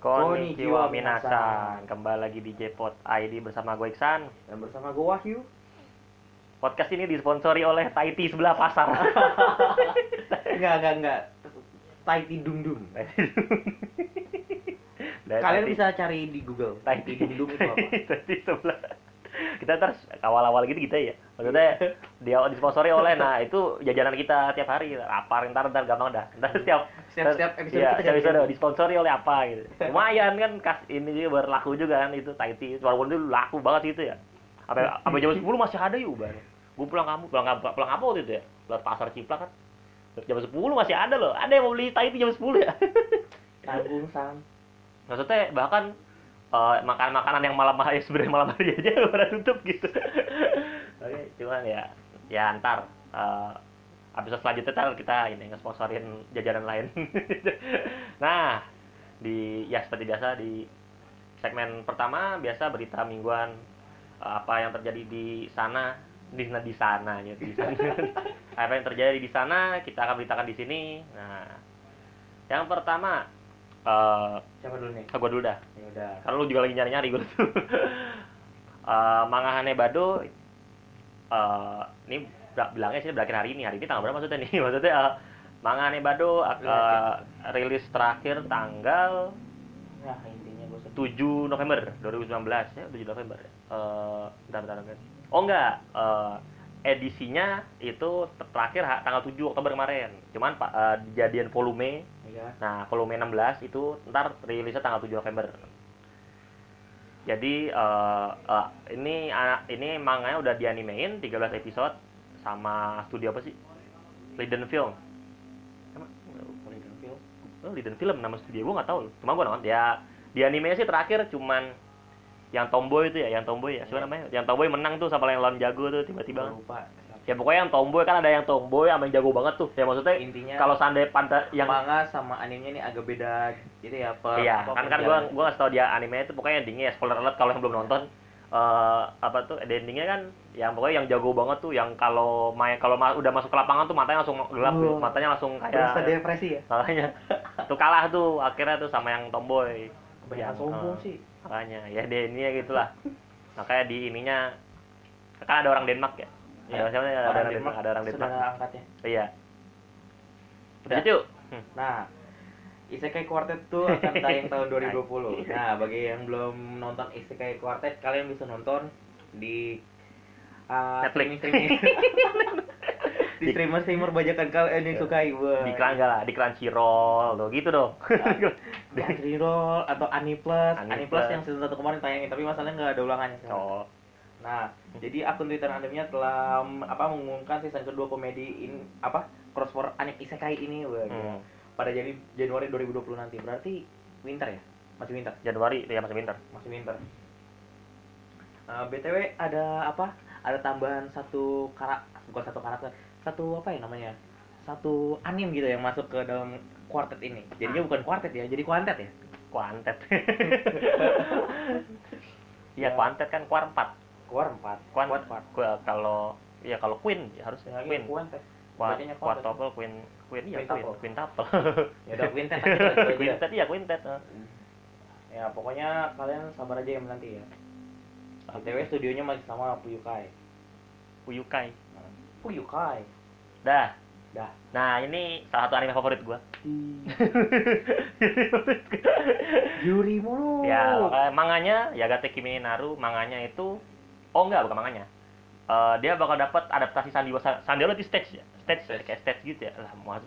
Konnichiwa Konnichiwa minasan. Kembali lagi di Jpot ID bersama gue Iksan. Dan bersama gue Wahyu. Podcast ini disponsori oleh Taiti sebelah pasar. enggak, enggak, enggak. Taiti Dung Dung. Dan Kalian bisa cari di Google. Taiti Taiti Dung Dung itu apa? Taiti sebelah. Kita terus awal-awal gitu kita ya. Maksudnya dia disponsori oleh nah itu jajanan kita tiap hari. Lapar ntar ntar gampang dah. Ntar setiap Setiap- setiap episode iya, kita setiap episode disponsori oleh apa gitu. Lumayan kan kas ini juga berlaku juga kan itu Taiti. Walaupun itu laku banget itu ya. Sampai sampai jam 10 masih ada yuk bar. Gue pulang kamu pulang kamu pulang apa waktu itu ya? Lewat pasar Ciplak kan. Jam 10 masih ada loh. Ada yang mau beli Taiti jam 10 ya. Tanggung Sam. Maksudnya bahkan eh, makanan-makanan yang malam hari sebenarnya malam hari aja udah tutup gitu. Oke, cuman ya ya ntar eh episode selanjutnya ntar kita ini ngesponsorin jajanan lain. nah, di ya seperti biasa di segmen pertama biasa berita mingguan eh, apa yang terjadi di sana di sana di sana ya di sana. apa yang terjadi di sana kita akan beritakan di sini. Nah, yang pertama eh Siapa dulu nih? gue dulu dah Ya udah. kalau lu juga lagi nyari-nyari gue tuh Eh, Manga Hanebado eh ini bilangnya sih berakhir hari ini hari ini tanggal berapa maksudnya nih maksudnya eh, Manga Hanebado eh, rilis terakhir tanggal Nah, intinya sedih. 7 November 2019 ya 7 November. Eh, bentar, bentar, bentar. oh enggak eh, edisinya itu ter- terakhir tanggal 7 Oktober kemarin cuman pak eh, dijadian volume Ya. Nah, volume 16 itu ntar rilisnya tanggal 7 November. Jadi eh, eh, ini anak ini manganya udah dianimein 13 episode sama studio apa sih? Liden Film. Golden Film. oh, Liden Film nama studio gua nggak tahu. Cuma gua nonton ya di anime sih terakhir cuman yang tomboy itu ya, yang tomboy ya. Siapa Iya. namanya? Yang tomboy menang tuh sama yang lawan jago tuh tiba-tiba. Lupa. Ya pokoknya yang tomboy kan ada yang tomboy sama yang jago banget tuh. Ya maksudnya Intinya kalau seandainya pantai yang manga sama animenya ini agak beda gitu ya. Per, Iya, apa, kan kan gua gua ngasih tau dia anime itu pokoknya endingnya ya spoiler alert kalau yang belum nonton eh apa tuh endingnya kan yang pokoknya yang jago banget tuh yang kalau main kalau ma- udah masuk ke lapangan tuh matanya langsung gelap tuh, Wah. matanya langsung Berasa kayak depresi ya? makanya tuh kalah tuh akhirnya tuh sama yang tomboy Kebanyakan Yang, sombong eh, sih. makanya ya dia ini ya gitulah makanya di ininya kan ada orang Denmark ya. Ada siapa nih? ada orang Denmark ada orang Denmark Saudara angkatnya. iya Udah. Yuk Hmm. Nah, Isekai Quartet tuh akan tayang tahun 2020. Nah, bagi yang belum nonton Isekai Quartet, kalian bisa nonton di uh, Netflix. streaming di Di- streamer streamer bajakan kalian yang sukai Wah. di Crunchy lah di Crunchyroll tuh gitu dong di Crunchyroll atau Aniplus Aniplus. Aniplus yang season satu kemarin tayangin tapi masalahnya nggak ada ulangannya oh Nah, jadi akun Twitter animenya telah mm, apa mengumumkan season kedua komedi in apa crossover anime isekai ini wah, gila. Hmm. pada jadi Januari 2020 nanti. Berarti winter ya? Masih winter. Januari ya masih winter Masih winter. Eh, BTW ada apa? Ada tambahan satu karak bukan satu karakter, satu apa ya namanya? Satu anime gitu yang masuk ke dalam quartet ini. Jadinya bukan quartet ya, jadi kuantet ya. kuantet iya Ya. kuantet kan kuar empat Kuar empat. kuan Kuat empat. Ku- kalau ya kalau queen ya harusnya Lagi queen kuantet. kuat Bacanya kuantet. quadruple queen queen iya queen Quintuple. quintuple Ya udah quintet aja. itu aja. quintet iya quintet eh. Ya pokoknya kalian sabar aja yang nanti ya. BTW studionya masih sama Puyukai. Uyukai Puyukai. dah Dah. nah ini salah satu anime favorit gua Yuri mulu. ya makanya manganya Yagate Kimi Naru manganya itu oh enggak bukan manganya Eh, dia bakal dapat adaptasi sandiwara sandiwara di stage ya stage, Stage. kayak stage gitu ya. Lah mau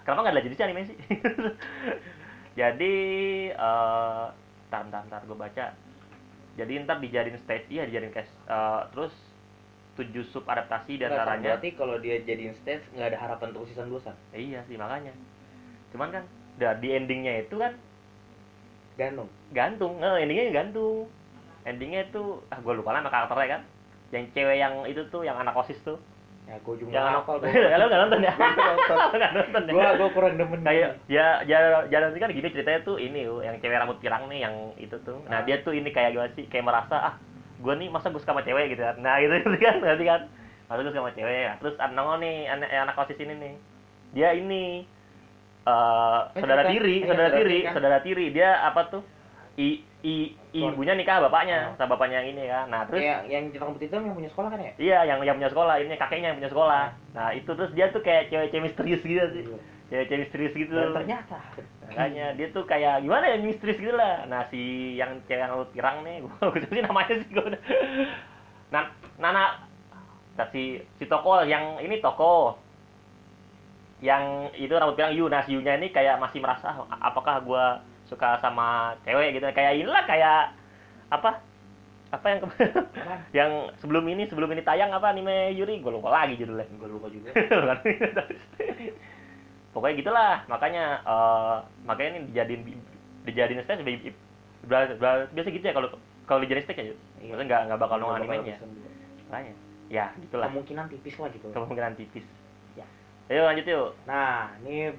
kenapa nggak ada jadi sih anime sih? Jadi eh ntar ntar ntar gue baca. Jadi ntar dijadiin stage iya dijadiin cast. Eh, terus tujuh sub adaptasi di Nggak, antaranya berarti kalau dia jadiin stage nggak ada harapan untuk season 2 san. iya sih makanya. Cuman kan di endingnya itu kan Gantung. gantung. Nggak endingnya gantung endingnya itu ah gue lupa lah nama karakternya kan. Yang cewek yang itu tuh yang anak osis tuh. Ya gue juga yang hafal gue. Kalau nggak nonton ya. Nggak nonton. Ya. Gua gua kurang demen. kayak ya ya jalan kan gini ceritanya tuh ini tuh yang cewek rambut pirang nih yang itu tuh. Nah Ah. dia tuh ini kayak gimana sih? Kayak merasa ah gue nih masa gue suka sama cewek? Gitu kan. Nah gitu gitu kan nanti kan? Masa gue suka sama cewek? Ya terus nongol nih anak anak osis ini nih. Dia ini eh, Eh, saudara tiri, Iya, saudara tiri kan? saudara tiri. Dia apa tuh? I, i, ibunya nikah bapaknya, Oh. sama bapaknya yang ini kan. Nah, terus Yang yang rambut hitam yang punya sekolah kan ya? Iya, yang yang punya sekolah, ini kakeknya yang punya sekolah. Nah, itu terus dia tuh kayak cewek-cewek misterius gitu sih. Cewek-cewek misterius gitu. Dan ternyata Makanya dia tuh kayak gimana ya misterius gitu lah. Nah, si yang cewek yang rambut pirang nih, gua sih namanya sih gua udah. Nah, Nana nah, si si toko yang ini toko yang itu rambut pirang Yu. Nah, si Yu-nya ini kayak masih merasa "Ah, apakah gua suka sama cewek gitu. Kayak inilah kayak apa? Apa yang yang sebelum ini sebelum ini tayang apa anime Yuri gue lupa lagi judulnya gue lupa juga. pokoknya gitulah makanya eh, makanya ini dijadiin dijadiin stage biasa gitu ya kalau kalau dijadiin stage ya Iya. maksudnya nggak nggak bakal nongol Nggak bakal animenya makanya ya gitulah Kemungkinan tipis lah gitu. kemungkinan tipis Ya. ayo lanjut yuk Nah, ini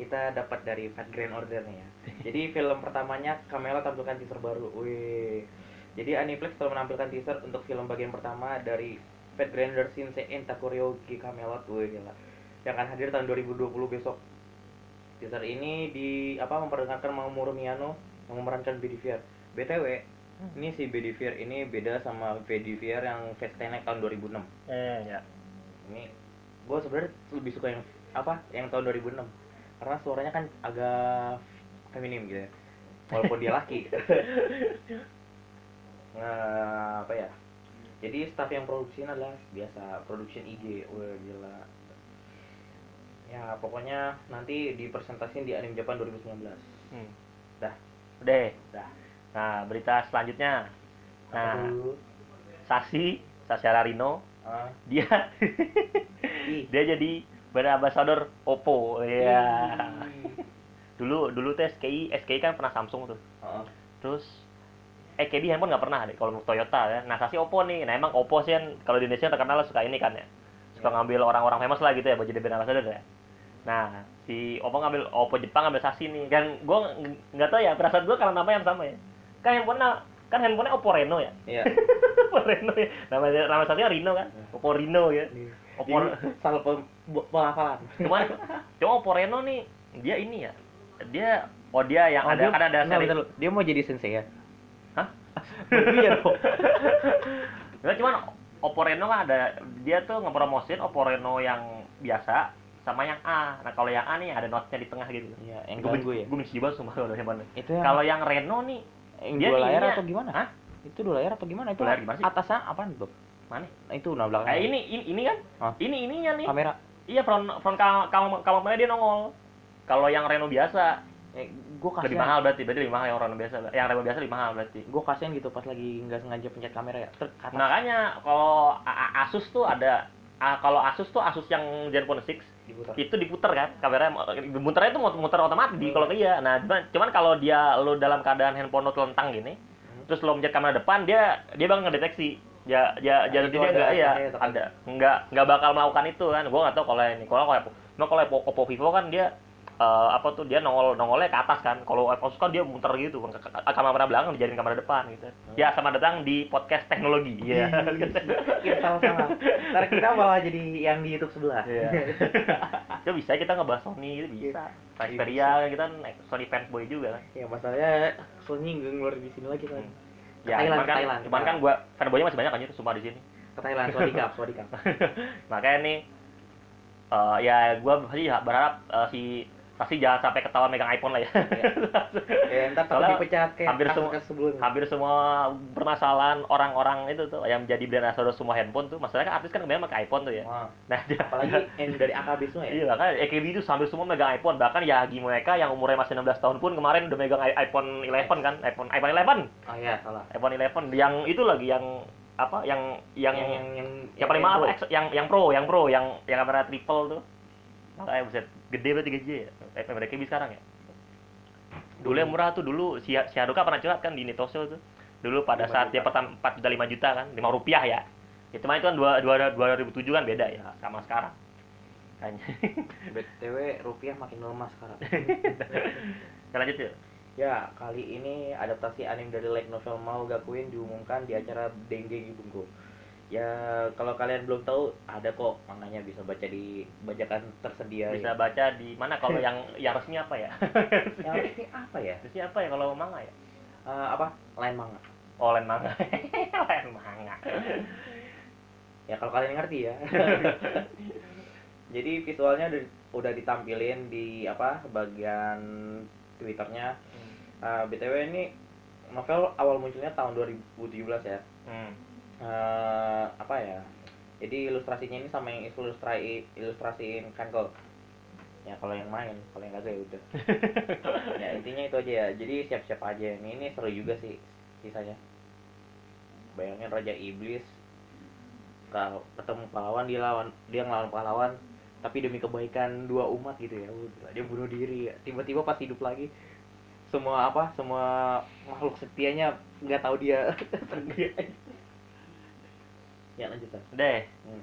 kita dapat dari Fat Grand Order nih ya. Jadi film pertamanya Camela tampilkan teaser baru. Wih. Jadi Aniplex telah menampilkan teaser untuk film bagian pertama dari Fat Grand Order Shinsei Takuryoki Camelot. Wih, gila. Yang akan hadir tahun 2020 besok. Teaser ini di apa memperdengarkan Mamoru Miyano yang memerankan Bedivier. BTW, ini si Bedivier ini beda sama Bedivier yang Fast Tenek tahun 2006 eh ya ini gue sebenarnya lebih suka yang apa yang tahun 2006 karena suaranya kan agak feminim gitu ya. Walaupun dia laki. Nah apa ya? Jadi staff yang produksi adalah biasa production IG wah gila. Ya pokoknya nanti dipresentasiin di Anime Japan 2019 hmm. dah. Udah dah. Nah berita selanjutnya. Nah tuh? Sashi Sasha Larino Ah, dia dia jadi brand ambassador Oppo ya Ih. dulu dulu tuh SKI SKI kan pernah Samsung tuh. Ah, terus eh KB handphone nggak pernah deh kalau Toyota ya. Nah Sashi Oppo nih. Nah emang Oppo sih kan kalau di Indonesia terkenal suka ini kan ya. Suka Ya. ngambil orang-orang famous lah gitu ya buat jadi brand ambassador ya. Nah si Oppo ngambil Oppo Jepang ngambil Sashi nih. Kan gue nggak tahu ya perasaan gue karena namanya yang sama ya. Kan handphone kan handphonenya Oppo Reno ya? Iya. Oppo Reno ya. Namanya nama Sashi Reno kan? Oppo Reno ya. Oppo Jadi, salah pelafalan cuman cuma Oppo Reno nih dia ini ya dia oh dia yang Oh, ada dia- kan ada seri bentar dulu. dia mau jadi sensei ya Hah? iya dong Nggak, cuman Oppo Reno kan ada dia tuh ngepromosin Oppo Reno yang biasa sama yang A. Nah kalau yang A nih ada note-nya di tengah gitu. iya yang Gue ganggu ya Gue benci banget sumpah kalau handphone. itu yang Kalau yang Reno nih yang dia dua layar ininya- atau gimana Hah? itu dua layar atau gimana itu Dua layar gimana sih? atasnya apaan tuh mana? nah, itu nah belakang Eh ini ini, ini kan? Hah? Ini ininya nih. kamera Iya front front kam kam kameranya dia nongol. Kalau yang Reno biasa eh, gue lebih kasihan mahal berarti, berarti lebih mahal yang Reno biasa. Yang Reno biasa lebih mahal berarti. gue kasihan gitu pas lagi nggak sengaja pencet kamera ya ter ke atas. Makanya kalau Asus tuh ada kalau Asus tuh Asus yang Zenfone 6 diputar itu diputer kan kameranya muternya itu muter otomatis di kalau iya nah cuman cuman kalau dia lo dalam keadaan handphone lo telentang gini Hmm. terus lo mencet kamera depan dia dia bakal ngedeteksi ya ya Nah, jadi dia enggak ya ada. Enggak enggak bakal melakukan itu kan. Gua nggak tahu kalau ini. Kalau kalau kalau Oppo, Oppo Vivo kan dia eh, apa tuh dia nongol nongolnya ke atas kan. Kalau Asus kan dia muter gitu kan kamera belakang dijadiin kamera depan gitu. Ya sama datang di podcast teknologi ya kita sama-sama. Ntar kita malah jadi yang di YouTube sebelah. Iya. itu bisa kita ngebahas Sony itu bisa. Xperia kita kan Sony fanboy juga kan. Ya masalahnya Sony nggak ngeluarin di sini lagi kan Ke ya Thailand, cuman kan, Thailand. cuman kan gua fanboynya masih banyak anjir sumpah di sini ke Thailand Swadikap Swadikap makanya nih eh, ya gua sih berharap eh, si pasti jangan sampai ketahuan megang iPhone lah ya. Ya ntar takut Soalnya dipecat kayak hampir semua- sebelumnya hampir semua permasalahan orang-orang itu tuh yang menjadi brand ambassador semua handphone tuh masalahnya kan artis kan kebanyakan pakai iPhone tuh ya. Wah, nah dia apalagi yang dari AKB semua ya. Iya bahkan AKB itu hampir semua megang iPhone. Bahkan Yagi mereka yang umurnya masih 16 tahun pun kemarin udah megang iPhone 11 kan iPhone iPhone 11 oh iya salah. iPhone 11 yang itu lagi yang apa yang yang yang yang yang, yang paling mahal yang yang pro yang pro yang yang kamera triple tuh. Makanya buset gede berarti 3J ya eh KB sekarang ya. Dulu yang murah tuh dulu si si Haruka pernah curhat kan di Nitoso tuh. Dulu pada 5 saat juta. dia pertama 4 juta 5 juta kan 5 rupiah ya. Itu mah itu kan dua dua dua ribu tujuh kan beda ya sama sekarang. Kayaknya. BTW rupiah makin melemah sekarang. Kita lanjut yuk. Ya, kali ini adaptasi anime dari light novel Mau Gakuin diumumkan di acara Denge Gibungo. Ya kalau kalian belum tahu ada kok manganya bisa baca di bajakan tersedia. bisa ya. baca di mana kalau yang yang resmi apa ya Yang ini apa ya? resmi apa ya kalau manga ya Eh, apa? Lain manga. oh lain manga lain manga Ya kalau kalian ngerti ya. Jadi visualnya udah, udah ditampilin di apa bagian twitternya. Eh, btw ini novel awal munculnya tahun 2017 ya. hmm. Eh apa ya? Jadi ilustrasinya ini sama yang ilustrasi ilustrasiin Kanko ya kalau yang main kalau yang kagak ya udah. Ya intinya itu aja ya. Jadi siap-siap aja. Ini ini seru juga sih kisahnya bayangin raja iblis kalau ketemu pahlawan dia lawan dia ngelawan pahlawan tapi demi kebaikan dua umat gitu ya. Udah dia bunuh diri. Ya. tiba-tiba pas hidup lagi semua apa semua makhluk setianya nggak tahu dia ya lanjut deh. Hmm.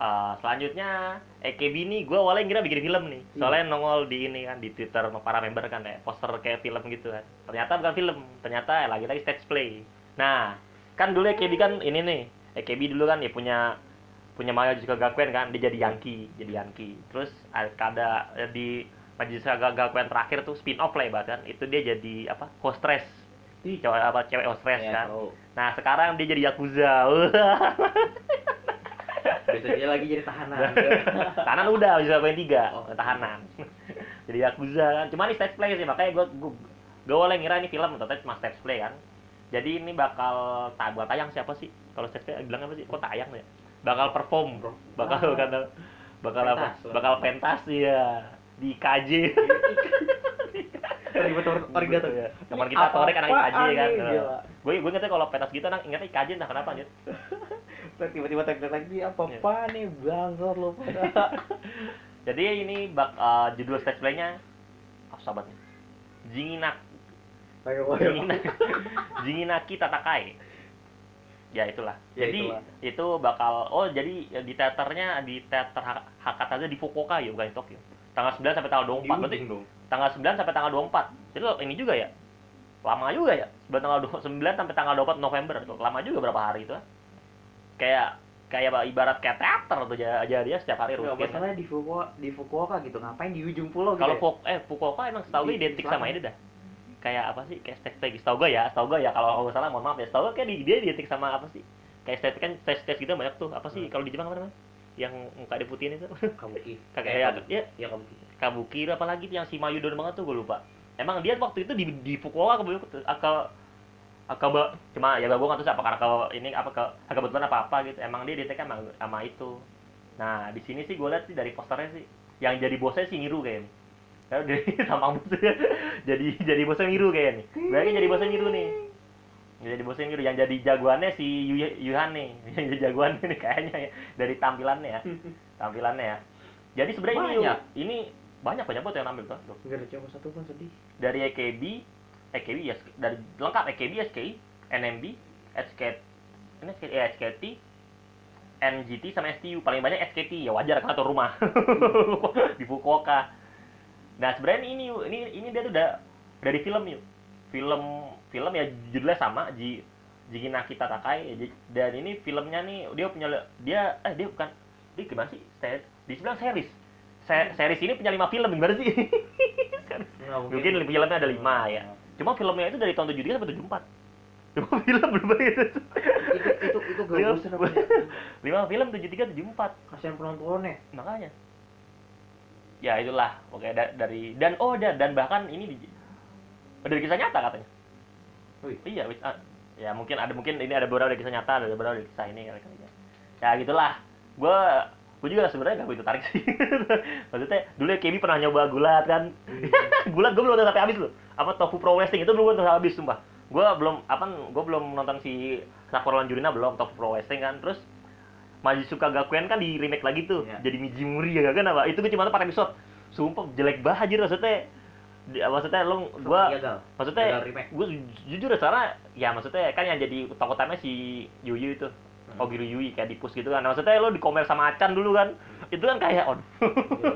Eh, selanjutnya EKB ini gue awalnya ngira bikin film nih. Iya. soalnya nongol di ini kan di Twitter sama para member kan kayak poster kayak film gitu kan. Ternyata bukan film ternyata lagi lagi stage play. Nah kan dulu EKB kan ini nih EKB dulu kan ya punya punya Maya juga Gakuen kan dia jadi Yankee jadi Yankee. Terus ada di Majisa Gakuen terakhir tuh spin off lah bahkan itu dia jadi apa hostess cewek apa cewek hostess Ya, kan? tahu. nah sekarang dia jadi Yakuza. Besok dia lagi jadi tahanan. tahanan udah bisa poin tiga. Oh. tahanan. Jadi yakuza. Kan cuma ini stage play sih makanya gue gue gue awalnya ngira ini film ternyata cuma stage play kan? Jadi ini bakal tak buat tayang siapa sih? Kalau stage play bilang apa sih? Kok tayang ya? Bakal perform bro. Bakal bakal bakal apa? Pentas lah. bakal pentas ya di KJ Ribet origato. ya. teman kita Torek anak IKJ kan gue gue ngerti kalau pentas gitu anak ingetnya IKJ entah kenapa anjir Tiba-tiba tag lagi apa Iya. apa nih bangsat lo pada. jadi ini bak eh, judul stage play-nya apa sahabatnya Jinginak Ayo, ayo. Jingina- Jinginaki Tatakai. Ya itulah. Ya, jadi itulah. itu bakal oh jadi di teaternya di teater Hak- Hakata aja di Fukuoka ya bukan di Tokyo. Tanggal 9 sampai tanggal 24. Berarti Di ujung dong. tanggal 9 sampai tanggal 24. Jadi ini juga ya. Lama juga ya. Sebelum tanggal 9 sampai tanggal 24 November tuh. Lama juga berapa hari itu. ah. Kayak kayak ibarat kayak teater tuh aja aja dia setiap hari rutin. masalahnya di Fukuoka, di Fukuoka gitu. Ngapain di ujung pulau gitu? Kalau ya? Fuk eh Fukuoka emang setahu gue identik sama ini dah. Kayak apa sih? Kayak stage setahu gue ya, setahu gue ya kalau nggak salah mohon maaf ya. Setahu gue kayak di- dia identik sama apa sih? Kayak stage kan stage stage gitu banyak tuh. Apa sih Hmm. kalau di Jepang apa namanya? Yang muka diputihin itu. Kabuki. Kayak Eh, ya, Kabuki. ya Iya Kabuki. Kabuki apa lagi tuh yang si Mayudon banget tuh gue lupa. Emang dia waktu itu di di Fukuoka ke ke Akaba cuma ya gue nggak tahu sih apa karena ke ini apa ke kebetulan apa apa gitu emang dia identik sama, sama itu nah di sini sih gue lihat sih dari posternya sih yang jadi bosnya si Miru kayaknya Karena dia sama jadi jadi bosnya Miru kayaknya nih berarti jadi bosnya Miru nih jadi bosnya Miru yang jadi jagoannya si Yu- Yuhan nih. Yang jadi jagoannya nih kayaknya ya. Dari tampilannya ya. Tampilannya ya. Jadi sebenarnya ini Banyak. ini banyak banyak banget yang nampil tuh. Enggak ada cuma satu pun sedih. dari EKB, EKB ya dari lengkap. EKB, SKI, NMB, SK, ini SK, eh, SKT, NGT sama STU paling banyak SKT ya wajar karena tuh rumah. Di Fukuoka. Nah sebenarnya ini ini ini dia tuh udah dari film yuk film film ya judulnya sama Ji Jiginaki Tatakai Ji- dan ini filmnya nih dia punya dia eh dia bukan dia gimana sih Se- dibilang series Se- series ini punya lima film gimana sih Enggak Mungkin filmnya ada lima ya. Cuma filmnya itu dari tahun 73 sampai 74. Cuma film belum itu. itu itu itu gak Lima, bosan apa ya? lima film 73 74. Kasihan penontonnya. Makanya. Ya itulah pokoknya da- dari dan oh dan dan bahkan ini di, dari kisah nyata katanya. Wih. Iya, wis- ah, ya mungkin ada mungkin ini ada beberapa dari kisah nyata, ada beberapa dari kisah ini kali kali ya. Ya gitulah. Gue gue juga sebenarnya gak begitu tarik sih. Maksudnya dulu Kemi pernah nyoba gulat kan. gulat gue belum nonton sampai habis loh. Apa Tofu Pro Wrestling itu belum nonton sampai habis sumpah. Gue belum apa gue belum nonton si Sakura Jurina belum Tofu Pro Wrestling kan. Terus Majisuka Gakuen kan di remake lagi tuh. Iya. Jadi Mijimuri ya kan apa? Itu gue cuma nonton 4 episode. Sumpah jelek banget anjir maksudnya. Di, maksudnya lo gue gagal. maksudnya gue jujur ya karena ya maksudnya kan yang jadi tokoh utamanya si Yuyu itu. Hmm. Ogiru Yui kayak di push gitu kan. Nah, maksudnya lo di komen sama Acan dulu kan. Itu kan kayak Gila,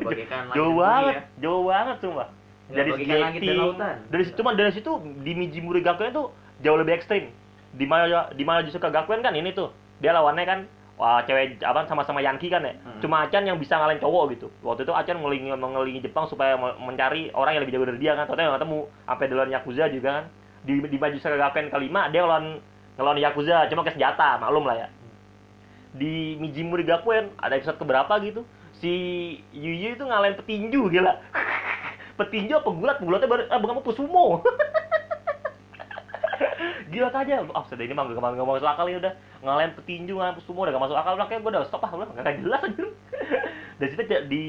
bagaikan langit jauh banget ya. jauh banget Gila, dari skating lautan. dari situ cuma dari situ di Mijimuri Gakuen tuh jauh lebih ekstrim. Di Maya di Maya Jusuka Gakuen kan ini tuh. Dia lawannya kan wah cewek apa sama-sama Yankee kan ya? Hmm. cuma Acan yang bisa ngalahin cowok gitu. Waktu itu Acan ngelingi mengelingi Jepang supaya me- mencari orang yang lebih jago dari dia kan. Ternyata nggak ketemu sampai duluan Yakuza juga kan. Di di maju Sagaken kelima dia ngelawan ngelawan Yakuza. Cuma ke senjata maklum lah ya. Di Mijimuri Gakuen ada episode keberapa gitu? Si Yuyu itu ngalahin petinju gila. Petinju apa gulat? Gulatnya baru ah, bukan apa sumo gila aja. Ah sudah ini mah gak, gak, masuk akal ya udah. Ngalahin petinju ngalahin sumo udah gak masuk akal udah kayak gue udah stop ah udah gak jelas aja dan j- di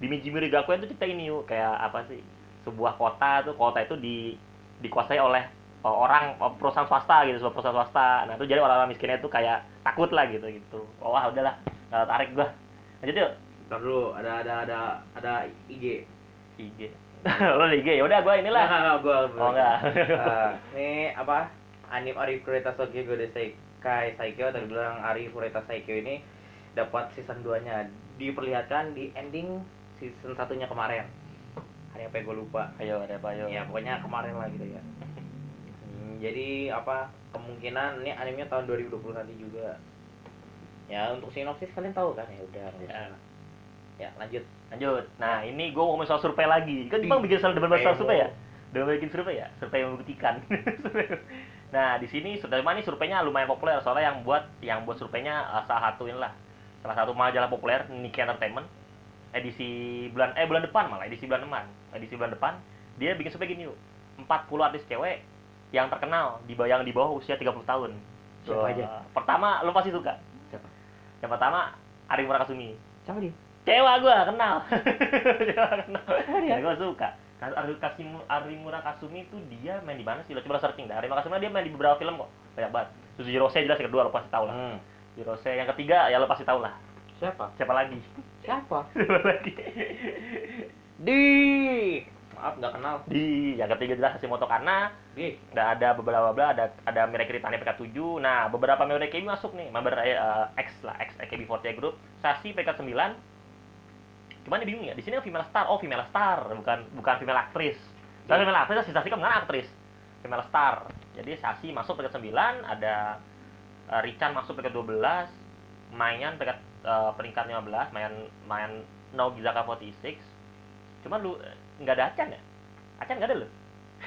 di Mijimuri Gakuen itu cerita ini yuk kayak apa sih sebuah kota tuh kota itu di dikuasai oleh uh, orang uh, perusahaan swasta gitu sebuah perusahaan swasta. Nah itu jadi orang-orang miskinnya itu kayak takut lah gitu gitu. Oh, wah udahlah nggak tarik gua. Lanjut yuk. Ntar dulu, ada ada ada ada IG. IG lo di IG ya udah gua inilah Enggak, enggak, gua. oh enggak Eh, ini apa? Anim Ari Fureta Sokyo Gode Seikai Saikyo tadi bilang Ari Fureta Saikyo ini dapat season 2-nya diperlihatkan di ending season satunya kemarin. Hari apa ya gue lupa. ayo ada apa ayo Ya pokoknya kemarin lah gitu ya. Hmm, jadi apa kemungkinan ini animenya tahun 2020 nanti juga. Ya untuk sinopsis kalian tahu kan ya udah. nggak Ya. Ya lanjut. Lanjut. Nah ini gua ngomong soal survei lagi. Kan Jepang bikin soal debat soal survei ya? Udah bikin survei ya? Survei yang membuktikan. Nah di sini sudah mana surveinya? Lumayan populer. Soalnya yang buat yang buat surveinya uh, salah satu inilah. Salah satu majalah populer Nikkei Entertainment. Edisi bulan eh bulan depan malah edisi bulan depan. Edisi bulan depan dia bikin survei gini yuk. 40 artis cewek yang terkenal di bawah yang di bawah usia 30 tahun. Siapa Wah, aja? pertama lo pasti suka. Siapa? yang pertama Ari Murakasumi. Siapa dia? Cewa gua kenal. Cewa kenal. Ya, gua suka. Kasimu Arimura Kasumi itu dia main di mana sih? Lo coba searching dah. Arimura Kasumi dia main di beberapa film kok. Banyak banget. Suzu Hirose jelas yang kedua lo pasti tahu lah. Hmm. Hirose yang ketiga ya lo pasti tahu lah. Siapa? Siapa lagi? Siapa? Siapa lagi? Di maaf nggak kenal. Di yang ketiga jelas Hashimoto Kana. Di Ada ada beberapa bla ada ada Mirai Kiritani PK7. Nah, beberapa AKB masuk nih. Member eh, X lah, X AKB48 Group. Sasi PK9. Cuman ini bingung ya, di sini kan female star. Oh, female star, bukan bukan female aktris. Soalnya female aktris, si Sasi kan bukan aktris. Female star. Jadi Sasi masuk peringkat 9, ada uh, Richan masuk peringkat 12, Mayan peringkat eh, peringkat 15, Mayan Mayan Nogizaka 46. Cuman lu nggak ada Acan ya? Acan nggak ada lu.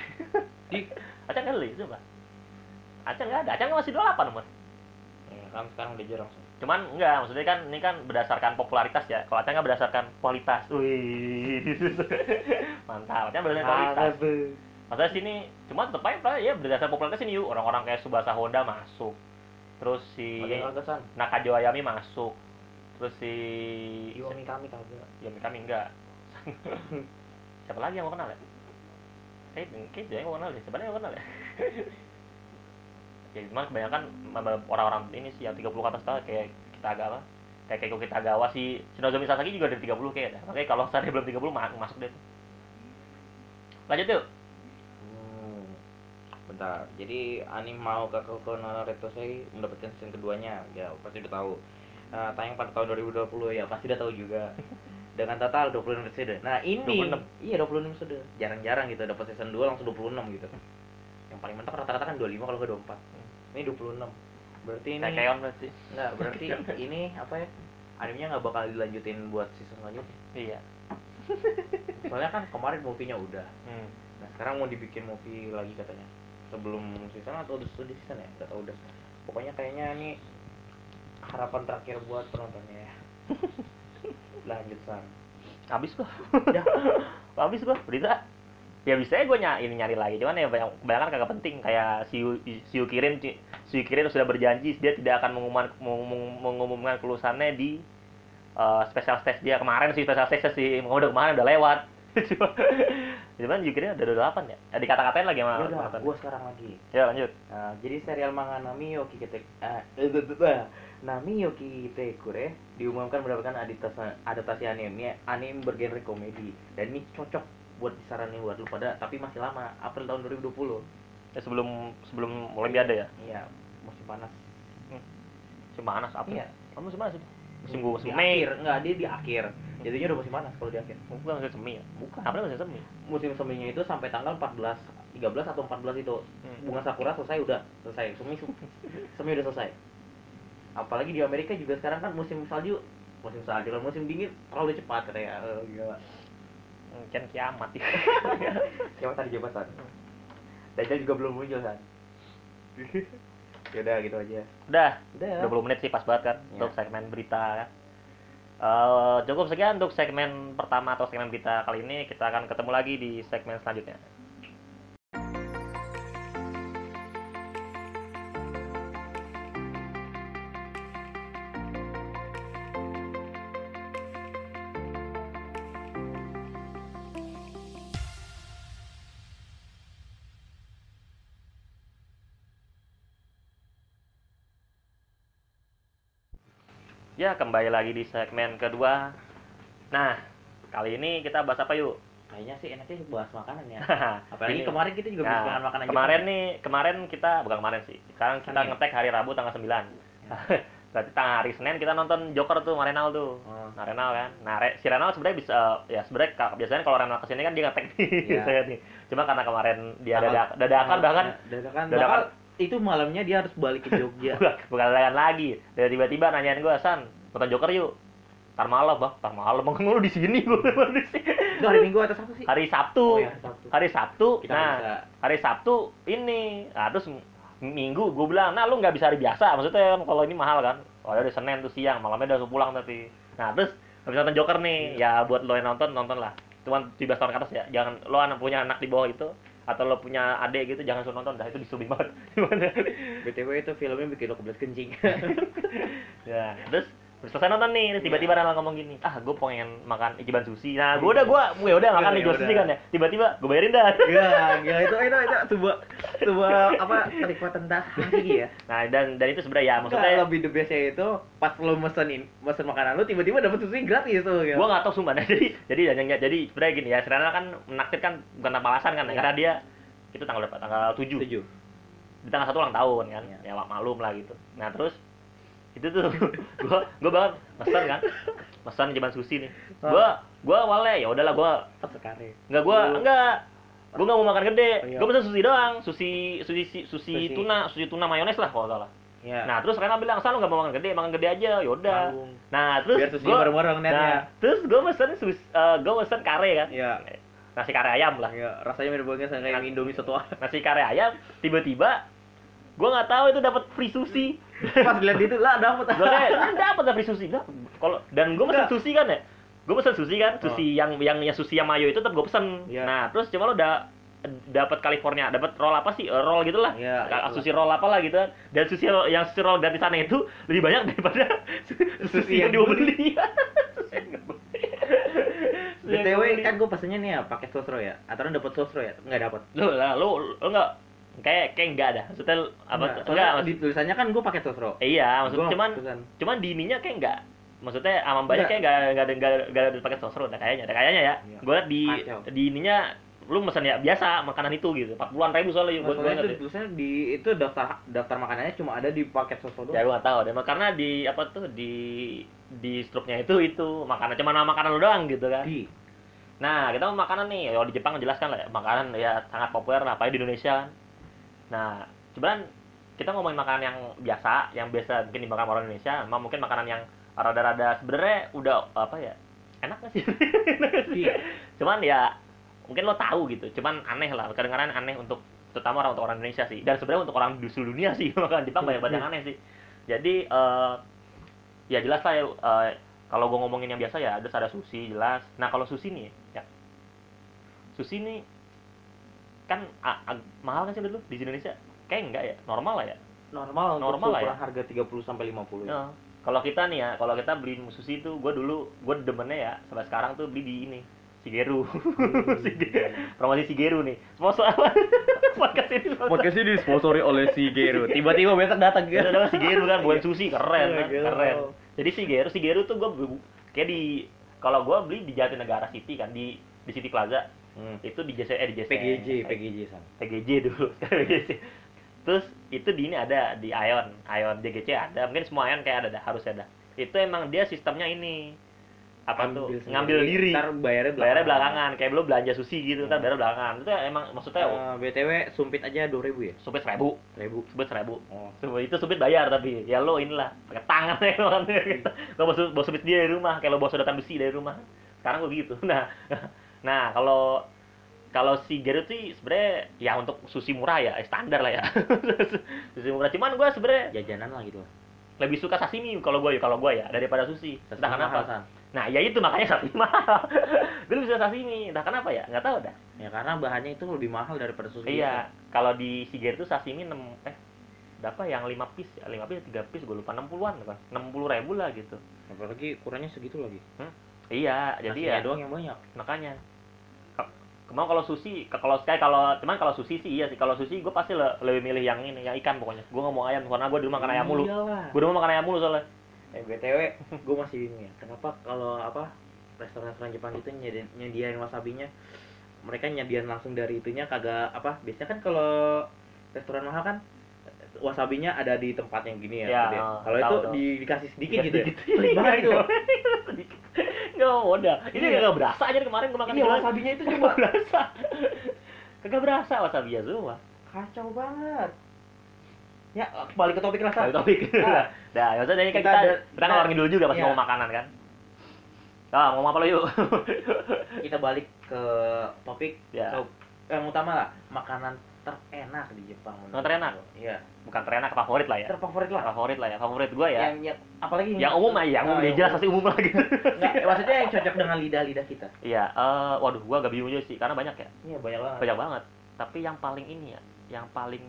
di Acan nggak ada lu, coba. Acan nggak ada, Acan masih 28 nomor. Ya, kan sekarang udah jarang sih. Cuman enggak, maksudnya kan ini kan berdasarkan popularitas ya. Kalau Acan kan berdasarkan kualitas. Wih. Mantap. Acan berdasarkan kualitas. Maksudnya sini cuma tetap aja ya berdasarkan popularitas ini yuk orang-orang kayak Subasa Honda masuk. Terus si. Nakajo Ayami masuk. Terus si Iwami kami kagak. ya kami enggak. Siapa lagi yang gue kenal ya? Kayak kayak dia yang gue kenal deh. Sebenarnya yang gue kenal ya. ya cuman kebanyakan orang-orang ini sih yang 30 ke atas tau kayak kita agawa kayak Keiko kita agawa si Shinozomi Sasaki juga dari 30 kayaknya makanya kalau saya belum 30 ma- masuk deh lanjut yuk Hmm. Bentar. Jadi anim mau ke Kokono Retosei mendapatkan season keduanya. Ya, pasti udah tahu. Nah, tayang pada tahun 2020 ya, pasti udah tahu juga. Dengan total 26 episode. Nah, ini 26. iya 26 episode. Jarang-jarang gitu dapat season 2 langsung 26 gitu. Yang paling mentok rata-rata kan 25 kalau ke 24. Ini 26. Berarti ini kayak Keon berarti enggak, berarti ini apa ya? Animenya nggak bakal dilanjutin buat season selanjutnya. iya Soalnya kan kemarin movie-nya udah. hmm. Nah sekarang mau dibikin movie lagi katanya sebelum season atau udah di season ya? Gak tau udah. Pokoknya kayaknya ini harapan terakhir buat penontonnya ya. Lanjut san. habis gua Udah. habis gua berita ya bisa ya gue nyari nyari lagi cuman ya banyak kebanyakan kagak penting. Kayak si si Yukirin si Yukirin sudah berjanji dia tidak akan mengumumkan mengumum- mengumumkan kelulusannya di uh, special stage dia. Kemarin sih special stage sih mau udah kemarin udah lewat. Cuma- cuman Yukirin udah 28 ya? Eh, dikata-katain lagi sama udah, penonton. gua sekarang lagi. ya lanjut. Nah, jadi serial manga Nami Yoki Kete eh, eh, eh, Nami Yoki Tekure diumumkan mendapatkan adaptasi adaptasi anime. Anime bergenre komedi. Dan ini cocok buat disaranin buat lu pada tapi masih lama April tahun 2020 ya, sebelum sebelum Olimpiade ya? Iya musim panas. Musim panas apa Iya. oh, musim panas. Itu musim gua musim di Mei. akhir. Enggak dia di akhir. Jadinya udah musim panas kalau di akhir. Bukan musim semi ya? Bukan. Apa musim semi. Musim seminya itu sampai tanggal 14 13 atau 14 itu. Hmm. bunga sakura selesai udah selesai. Semi semi. Udah selesai. Apalagi di Amerika juga sekarang kan musim salju musim salju kan musim dingin terlalu cepat katanya. Oh, gila Kan kiamat. Siapa tadi jabatan Dajjal juga belum muncul kan Yaudah gitu aja. Udah. Udah. Ya 20 menit sih pas banget kan Iya. untuk segmen berita kan. Eh, cukup sekian untuk segmen pertama atau segmen berita kali ini. Kita akan ketemu lagi di segmen selanjutnya Ya, kembali lagi di segmen kedua. Nah, kali ini kita bahas apa yuk? Kayaknya sih enaknya bahas makanan ya Apalagi Ini. kemarin kita juga Nah, makan makanan kemarin nih, kemarin kita bukan kemarin sih. Sekarang kita Senin. ngetek hari Rabu tanggal 9. Berarti tanggal hari Senin kita nonton Joker tuh, Marenal tuh. Oh. Nah, Renal kan. Nah, Re- si Renal sebenarnya bisa ya sebenarnya biasanya kalau Renal ke sini kan dia ngetek nih, Iya. nih. Cuma karena kemarin dia dadak dadakan bahkan Dadakan dadakan. Bahkan itu malamnya dia harus balik ke Jogja bukan lagi. Dia tiba-tiba nanyain gue, "San, nonton Joker yuk." Ntar malam, Bang. Ntar malam, Bang. Lu di sini gua di sini. Itu hari Minggu atau Sabtu sih? Hari Sabtu. Oh ya, Sabtu Hari Sabtu. Kita nah, bisa hari Sabtu ini nah terus minggu gue bilang nah lu nggak bisa hari biasa maksudnya kan kalau ini mahal kan oh ya udah senin tuh siang malamnya udah pulang tapi nah terus habis nonton Joker nih ya buat lo yang nonton nonton lah cuman 17 tahun ke atas ya jangan lo anak punya anak di bawah itu atau lo punya adik gitu jangan suruh nonton dah itu disturbing banget BTW itu filmnya bikin lo kebelet kencing ya terus terus selesai nonton nih terus tiba-tiba Rana ngomong gini ah gue pengen makan ichiban sushi nah gue udah gue gue udah makan Ya ichiban udah. sushi kan ya tiba-tiba gue bayarin dah Gila, gila itu itu itu sebuah sebuah apa kenikmatan tak hati ya. nah dan dan itu sebenarnya ya Maksudnya maksudnya lebih the bestnya itu pas lo mesenin mesen makanan lo tiba-tiba dapet sushi gratis tuh ya. Gua nggak tahu sumpah. Nah, jadi jadi jadi, jadi sebenarnya gini ya, Serena kan menaktir kan bukan tanpa alasan kan, Iya. karena dia itu tanggal berapa? Tanggal 7. setuju. Di tanggal satu ulang tahun kan. Iya. Ya mak- maklum lah gitu. Nah, terus itu tuh gua gua banget pesan kan. Pesan jaman sushi nih. Oh. Gua gua awalnya ya udahlah gua sekali. enggak gua enggak Gua nggak mau makan gede. Oh, iya. Gua pesan sushi doang, sushi sushi sushi, Sushi. tuna, sushi tuna mayones lah kalau nggak salah. Ya. Nah, terus Rena bilang, "Asal lu nggak mau makan gede, makan gede aja." Yaudah. Nah, terus Biar sushi gua- bareng-bareng Nah, netnya. terus gue pesen sus, eh, gue pesen kare kan. Iya. Nasi kare ayam lah. Ya, rasanya mirip banget sama kayak Indomie soto. Nasi kare ayam, tiba-tiba gue nggak tahu itu dapat free sushi. Pas lihat itu lah dapet. gue kayak "Ini dapat dah free sushi. Kalau dan gue pesen sushi kan ya. Gue pesen sushi kan, sushi yang yang yang sushi yang mayo itu tetap gue pesen. Iya. Nah, terus cuma lo udah dapat California, dapat roll apa sih? Eh, roll gitulah. Ka- itulah. sushi roll apa lah gitu kan. Dan sushi roll, yang sushi roll gratisannya itu lebih banyak daripada sushi yang yang beli. Gua BTW gua kan gue pesennya nih ya pakai sosro ya. Aturan dapet sosro ya? Enggak dapet. Lo lah, lo lo enggak kayak kayak enggak ada. Maksudnya apa? Enggak, Enggak, maksud- di tulisannya kan gue pakai sosro. eh, iya, maksudnya Gua cuman pesan. cuman di ininya kayak enggak. Maksudnya sama mbaknya Enggak. kayak enggak enggak ada enggak, enggak ada pakai sosro, kayaknya, kayaknya ya. Iya. Gue liat di Kacau. di ininya lu mesen ya biasa makanan itu gitu. 40-an ribu soalnya gue gue itu ya. tulisannya di itu daftar daftar makanannya cuma ada di paket sosro Ya doang. gue gak tahu deh, karena di apa tuh di di struknya itu itu makanan cuma nama makanan lu doang gitu kan. Di Nah, kita mau makanan nih. Kalau di Jepang jelaskan lah, ya, makanan ya sangat populer lah, apalagi di Indonesia kan. Nah, cuman kita ngomongin makanan yang biasa, yang biasa mungkin dimakan orang Indonesia, sama mungkin makanan yang rada-rada sebenarnya udah apa ya? Enak gak sih? Enak gak sih? Iya. Cuman ya mungkin lo tahu gitu, cuman aneh lah, kadang-kadang aneh untuk terutama orang untuk orang Indonesia sih. Dan sebenarnya untuk orang di seluruh dunia sih, makanan Jepang banyak banget yang aneh sih. Jadi eh ya jelas lah ya eh, kalau gue ngomongin yang biasa ya ada ada sushi jelas nah kalau sushi nih ya sushi nih kan a- a- mahal kan sih dulu di Indonesia kayak enggak ya normal lah ya normal untuk Normal lah ya. harga 30 sampai 50 ya. Ya. kalau kita nih ya kalau kita beli sushi itu gue dulu gue demennya ya sampai sekarang tuh beli di ini Shigeru Sige- promosi Shigeru nih sponsor apa podcast ini sponsor. Podcast ini disponsori oleh si Geru. Tiba-tiba besok datang Ya, udah Shigeru kan bukan sushi keren Iya, kan gila. keren jadi Shigeru Shigeru tuh gue kayak di kalau gue beli di Jatinegara City kan di di City Plaza Hmm. itu di JC eh di JC PGJ, PGJ san. PGJ dulu. PGJ terus itu di ini ada di Ion. Ion JGC ada. Mungkin semua Ion kayak ada dah harus ada. Itu emang dia sistemnya ini. Apa tuh? Ambil sendiri, ngambil diri. Ntar bayarnya bayarnya belakangan. Kayak belum belanja sushi gitu ntar bayarnya belakangan. Itu emang maksudnya Eh, btw sumpit aja dua ribu ya? Supit seribu. Seribu. Supit seribu. Oh. Itu supit bayar tapi ya lo inilah pakai tangan ya lo kan lo bawa, bawa supit dia dari rumah kayak lo bawa sedotan besi dari rumah. Sekarang gue gitu. Nah nah kalau kalau si Garut sih sebenarnya ya untuk sushi murah ya eh, standar lah ya. Sushi murah. Cuman gue sebenarnya jajanan lah gitu. lebih suka sashimi kalau gue ya kalau gue ya daripada sushi. Entah Sashimi kenapa. San. nah ya itu makanya sashimi mahal. Gue lebih suka sashimi. Entah kenapa ya? Nggak tahu dah. Ya karena bahannya itu lebih mahal daripada sushi iya kalau di Shigeru tuh sashimi 6 eh berapa yang 5 piece ya? 5 piece 3 piece gue lupa. 60-an kan 60 ribu lah gitu. Apalagi ukurannya segitu lagi iya jadi ya Nasinya doang yang banyak makanya Ka- Kemau kalau sushi, kalau kayak kalau cuman kalau sushi sih iya sih. Kalau sushi gue pasti le- lebih milih yang ini, yang ikan pokoknya. Gue nggak mau ayam karena gue di rumah makan ayam mulu. Gue di rumah makan ayam mulu soalnya. Eh BTW, gue masih bingung ya. Kenapa kalau apa restoran-restoran Jepang itu nyediain, nyediain wasabinya mereka nyediain langsung dari itunya kagak apa? Biasanya kan kalau restoran mahal kan wasabinya ada di tempat yang gini ya. Ya, gede. oh, kalau itu tahu. di, dikasih sedikit gitu ya. Sedikit. Sedikit. Nggak mau dah. Ini Iya. berasa aja kemarin gue makan Iya, wasabinya itu cuma berasa. Kagak berasa wasabi ya semua. kacau banget. Ya, balik ke topik rasa. Balik topik. Nah. Nah, ya maksudnya ini kan Kita kita, kita ngidul juga pas iya. ngomong makanan kan. Ah, mau apa lo yuk? Kita balik ke topik Ya. yang utama lah, makanan terenak di Jepang. menurut terenak? Iya. Bukan terenak favorit lah ya. Terfavorit lah. Favorit lah ya. Favorit gue ya. Yang, yang apalagi Yang umum aja, yang umum Oh, dia jelas pasti umum lagi. Nggak, maksudnya yang cocok dengan lidah-lidah kita. Iya, eh waduh gua agak bingung juga sih karena banyak ya. Iya, banyak banget. Banyak banget. Tapi yang paling ini ya, yang paling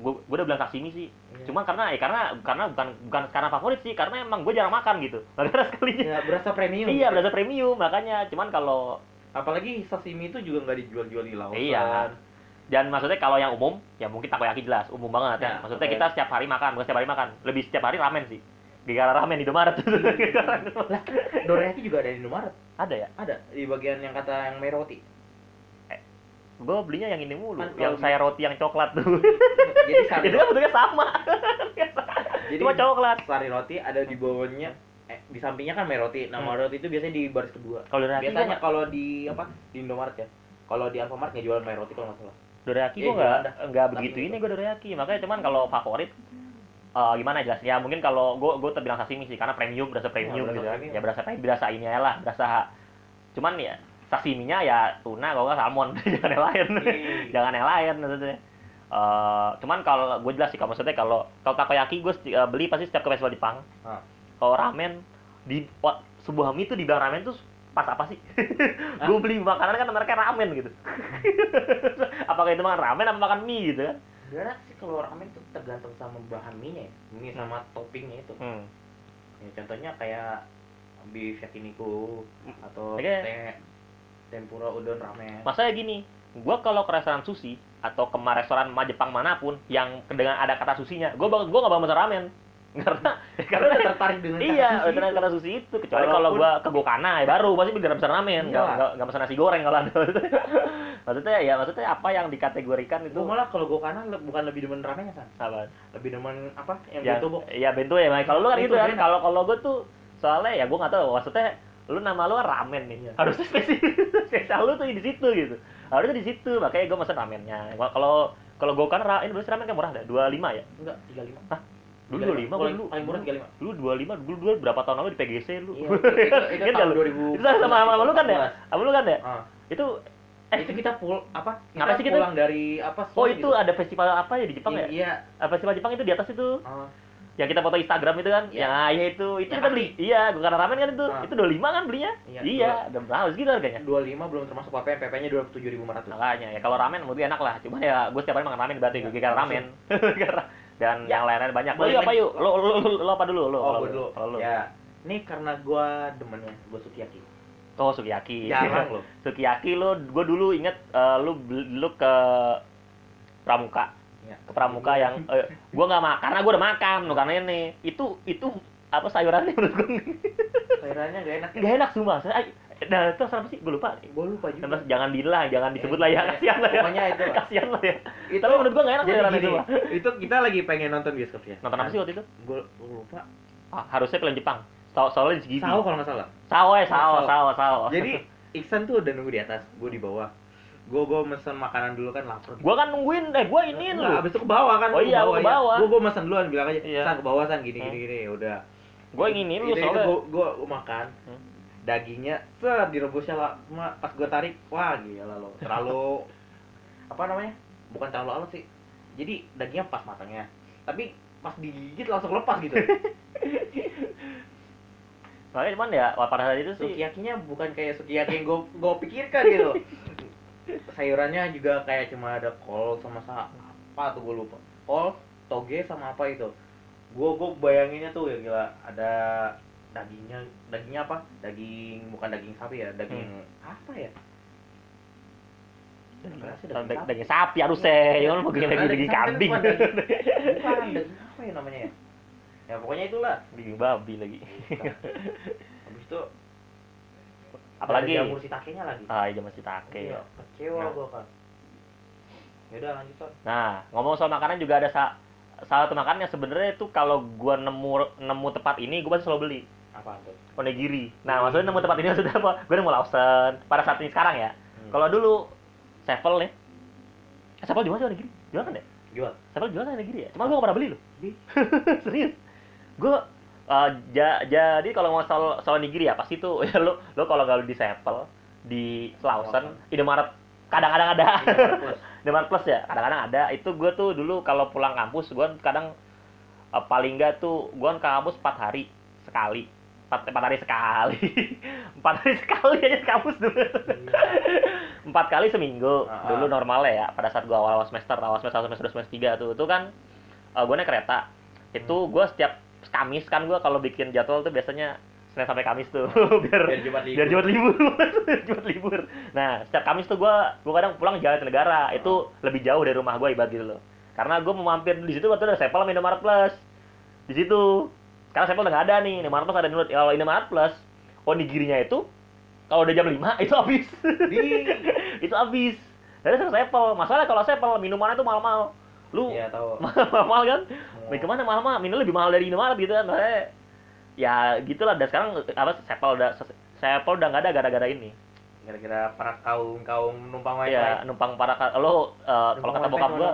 gua gua udah bilang sashimi sih. Iya. Cuma karena ya karena karena bukan bukan karena favorit sih, karena emang gue jarang makan gitu. Makanya sekalinya. Ya, berasa premium. Iya, berasa premium makanya. Cuman kalau Apalagi sashimi itu juga nggak dijual-jual di lautan. Iya. Dan maksudnya kalau yang umum, ya mungkin takoyaki jelas, umum banget ya. Ya, Maksudnya takoyaki. kita setiap hari makan, bukan setiap hari makan. Lebih setiap hari ramen sih. Gara-gara ramen di Indomaret. Lah, dorayaki juga ada di Indomaret. Ada ya? Ada di bagian yang kata yang meroti. Gue belinya yang ini mulu, Kan yang saya roti yang coklat tuh. Jadi sari Itu kan bentuknya sama. Jadi Cuma coklat. sari roti ada di bawahnya eh, di sampingnya kan meroti. Nah, Hmm. meroti itu biasanya di baris kedua. Kalau Biasanya kalau di apa? Di Indomaret ya. Kalau di Alfamart nggak jual meroti kalau nggak salah. Dorayaki Iya, gue nggak nggak begitu gitu. ini gue dorayaki. Makanya cuman kalau favorit eh, gimana jelas ya mungkin kalau gue gue terbilang sashimi sih karena premium berasa premium berasa gitu kan. ya berasa berasa ini aja lah berasa cuman ya sashiminya ya tuna kalau nggak salmon jangan yang lain Iya. jangan yang lain maksudnya Eh, cuman kalau gue jelas sih kalau maksudnya kalau kalau takoyaki gue eh, beli pasti setiap ke festival Jepang Ah. kalau ramen di sebuah mie tuh dibilang ramen tuh pas apa sih gue beli makanan kan mereka ramen gitu apakah itu makan ramen apa makan mie gitu kan Sebenarnya sih kalau ramen tuh tergantung sama bahan ya. Mie sama toppingnya itu. hmm. Ya, contohnya kayak beef yakiniku atau Oke. te- tempura udon ramen. Masalahnya gini, gua kalau ke restoran sushi atau ke restoran Jepang mana pun yang dengan ada kata susinya, gua bak- gua nggak bakal pesan ramen. Karena Karena udah tertarik dengan iya, itu. kata sushi itu. Kecuali kalau gua ke Gokana ya baru pasti beneran pesan ramen, nggak Iya. nggak nggak pesan nasi goreng kalau ada. maksudnya ya maksudnya apa yang dikategorikan itu Gue malah kalau gue kanan le- bukan lebih demen ramennya san, apa? lebih demen apa yang Ya, bento box. ya bento ya. Kalau lu kan gitu kan, kalau kalau gua tuh soalnya ya gua nggak tahu maksudnya lu nama lu kan ramen nih. Iya. Harusnya spesifik spesial lu tuh di situ gitu. Harusnya di situ, makanya gua mesen ramennya. Gua- Kalau kalau gua kan ra- ini berarti ramen kan murah dah, 25 ya. Enggak, 35. Hah? Dulu 25 gua dulu. Paling murah 35. Dulu 25, dulu dulu berapa tahun lalu di PGC lu. Iya, itu, itu, tahun lu? 2000. Itu sama sama sama lu kan ya? Sama lu kan ya? Ah. Itu Eh, itu kita pul apa? Kita Ngapain sih kita? pulang dari apa? Oh itu gitu. ada festival apa ya di Jepang ya? Iya. Festival Jepang itu di atas itu. Ah. yang kita foto Instagram itu kan Iya. yang ah, iya itu itu kita beli iya gua karena ramen kan itu Ah. itu 25 kan belinya Iya, iya udah berapa segitu harganya 25 belum termasuk PP, PP-nya 27.500. makanya ya kalau ramen gue enak lah cuma ya gue setiap hari makan ramen berarti Iya, gue karena ramen Karena- dan Ya. yang lain-lain banyak lo apa yuk lo lo, lo, lo apa dulu lo Oh, kalau gue lu. dulu. kalau lu Ya. Ini karena gua demennya, gua sukiyaki. oh sukiyaki Jarang loh. sukiyaki lo gue dulu inget lu beli- lu ke pramuka Ya. ke pramuka yang eh, gue nggak makan karena gue udah makan lo karena ini itu itu apa sayurannya menurut gue sayurannya gak enak. nggak enak semua saya nah itu apa sih gue lupa Gue lupa juga. Terus jangan dilah, jangan disebut lah ya, Eh, kasihan lah ya. pokoknya itu. Kasihan lah ya. Itu- Tapi menurut gua nggak enak Jadi gini, itu. Itu kita lagi pengen nonton bioskop ya. Nonton apa sih waktu itu? Gue lupa. Ah, harusnya film Jepang. Sawo soalnya di. Sawo kalau nggak salah. Sawo ya, Sawo. sawo, sawo. Jadi Iksan tuh udah nunggu di atas, gue di bawah. Gue gue mesen makanan dulu kan lapar. gua kan nungguin, eh iniin Nggak, lu. Abis itu ke bawah kan. Oh iya, ke bawah. Gue gue mesen duluan bilang aja, Iya. san ke bawah san gini Hmm. gini gini, udah. Gua inginin lu soalnya. Gue gue makan. Dagingnya, set direbusnya lah. Cuma pas gue tarik, wah gila lo. Terlalu apa namanya? Bukan terlalu halus sih. Jadi dagingnya pas matangnya. Tapi pas digigit langsung lepas gitu. Makanya cuman ya pada saat itu sih Sukiyakinya bukan kayak sukiyaki yang gue gue pikirkan gitu. Sayurannya juga kayak cuma ada kol sama sa apa tuh gue lupa. Kol, toge sama apa itu. Gue gue bayanginnya tuh ya gila ada dagingnya dagingnya apa? Daging bukan daging sapi ya, daging apa ya? Daging, daging sapi. daging sapi harusnya, ya kan mau daging Daging daging kan kambing. bukan daging- apa ya namanya ya? Ya pokoknya itulah. Daging babi lagi. Habis itu Apalagi? jamur shiitake-nya lagi. Ah, iya masih take. Iya, kecewa Nah. gua kan. Yaudah lanjut Son. Nah, ngomong soal makanan juga ada sa salah satu makanan yang sebenarnya itu kalau gua nemu nemu tempat ini gua pasti selalu beli Apa tuh? onigiri. Nah, maksudnya nemu tempat ini maksudnya apa? Gua nemu Lawson pada saat ini sekarang ya. Hmm. Kalau dulu Sevel nih. Eh, Sevel jual sih onigiri? Jual kan ya? Jual. Sevel jual kan onigiri ya? Cuma gua gak pernah beli loh. Beli. Serius. Gua eh, ja- jadi kalau mau soal soal onigiri ya pasti tuh ya lo lo kalau nggak di Sevel di Lawson, Indomaret kadang-kadang ada. Indomaret Plus. Ya, kadang-kadang ada. Itu gue tuh dulu kalau pulang kampus, gue kadang eh, paling nggak tuh gue ke kampus 4 hari sekali. 4, hari sekali. 4 hari sekali aja kampus dulu. Empat kali seminggu ah. dulu normalnya ya pada saat awal-awal semester awal semester satu, semester dua, semester tiga tuh itu kan gue naik kereta itu Hmm. gue setiap Kamis kan gue kalau bikin jadwal tuh biasanya Senin sampai Kamis tuh biar Biar Jumat libur. biar Jumat libur Jumat libur nah setiap Kamis tuh gue gue kadang pulang jalan ke negara itu lebih jauh dari rumah gue ibarat gitu loh karena gue mau mampir di situ waktu ada Sepal sama Indomaret Plus di situ karena Sepal udah nggak ada nih Indomaret Plus ada dulu kalau Indomaret Plus onigirinya itu kalau udah jam 5 itu habis. Itu habis. Dari saya Sepal masalah kalau Sepal minumannya tuh mahal-mahal. Lu Iya, tahu. mahal kan? Main ke mana mahal-mahal? Minum lebih mahal dari Indomaret gitu kan Makanya, ya gitulah. Dan sekarang apa Sepal udah Sepal udah nggak ada gara-gara ini. Kira-kira para kaum-kaum numpang wifi. ya numpang para ka- lo eh, kalau kata bokap gua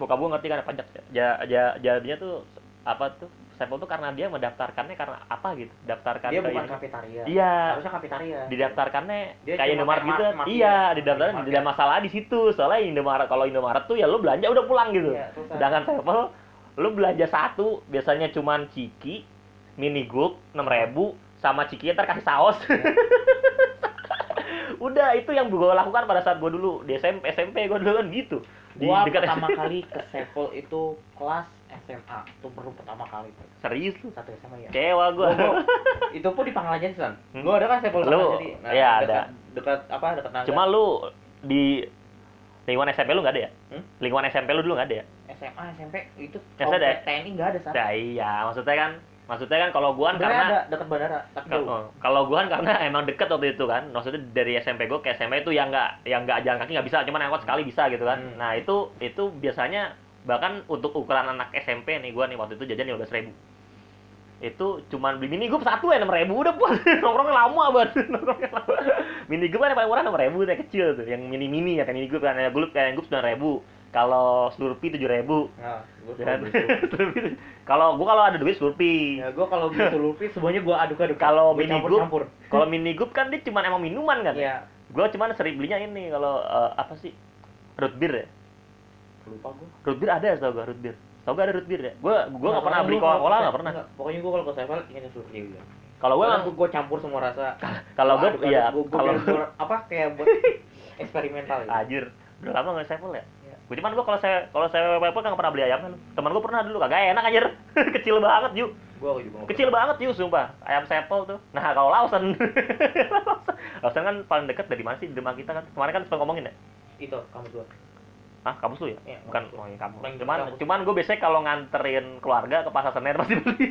bokap gua ngerti kan pajak. Ya ja, jadinya tuh apa tuh Sepal tuh karena dia mendaftarkannya karena apa gitu daftarkan Dia bukan ini. kafetaria. Iya. Harusnya kafetaria. didaftarkannya Dia kayak Indomaret gitu market. iya didaftarin Market. tidak masalah di situ soalnya Indomaret kalau Indomaret tuh ya lo belanja udah pulang gitu Iya, sedangkan Sevel lo belanja satu biasanya cuman ciki mini enam ribu sama ciki ntar kasih saus Iya. udah itu yang gue lakukan pada saat gue dulu di SMP SMP gue dulu kan gitu di Gua dekat pertama kali ke Sevel itu kelas SMA. Itu baru pertama kali. Pak. serius lu Satu SMA ya. kecewa Gua- gua- itu pun di Pangkalan San. Hmm. Gua ada kan Sevel Lu, Jati. iya, dekat, ada. Dekat apa? Dekat Naga. cuma lu di lingkungan SMP lu nggak ada ya Hmm? lingkungan SMP lu dulu nggak ada ya SMA, SMP itu Ya, ada. TNI enggak ada, San. Ya iya, maksudnya kan, maksudnya kan kalau gua kan karena ada dekat bandara, tapi jauh. oh, kalau gua kan karena emang deket waktu itu kan, maksudnya dari SMP gua ke SMA itu yang nggak yang nggak jalan kaki nggak bisa, cuman angkot sekali bisa gitu kan. Hmm. Nah itu itu biasanya bahkan untuk ukuran anak SMP nih gua nih waktu itu jajan lima ribu itu cuman beli mini group satu ya enam ribu udah puas nongkrongnya lama banget. Nongkrongnya lama. Mini kan yang paling murah enam ribu yang kecil tuh yang mini mini ya kan mini group kan yang group kayak group sembilan ribu. Kalau slurpee tujuh ribu. Nah, beli Slurpee- kalau gua kalau ada duit Slurpee Ya, gua kalau beli Slurpee semuanya gua aduk-aduk. Kalau Gua mini campur-campur. kalau mini group kan dia cuma emang minuman kan Iya. gua cuma sering belinya ini kalau eh, apa sih? Root beer ya Lupa gua. root beer ada tau gak root beer tau gak ada root beer ya gua gua nggak pernah beli kalau coca cola nggak pernah Pokoknya gua kalau ke Sevel ingat Slurpee udah. kalau gua Gua emang gua campur semua rasa. kalau aduk-aduk, iya kalau apa kayak buat eksperimental gitu. Anjir, udah lama nggak sevel ya? Iya. Gue cuman gua kalau saya kalau saya apa nggak pernah beli ayamnya lu. Teman gua pernah dulu kagak enak anjir. Kecil banget, Ju. Gua juga Kecil banget, Ju, sumpah. Ayam sepel tuh. Nah, kalau Lawson. Lawson kan paling dekat dari mana sih di rumah kita kan? Kemarin kan sempat ngomongin ya? pernah. itu kamu dua. Hah, kampus lu ya? Iya, Bukan, oh iya kampus. Dekat Cuman, kampus. cuman gue biasanya kalau nganterin keluarga ke pasar Senen pasti beli.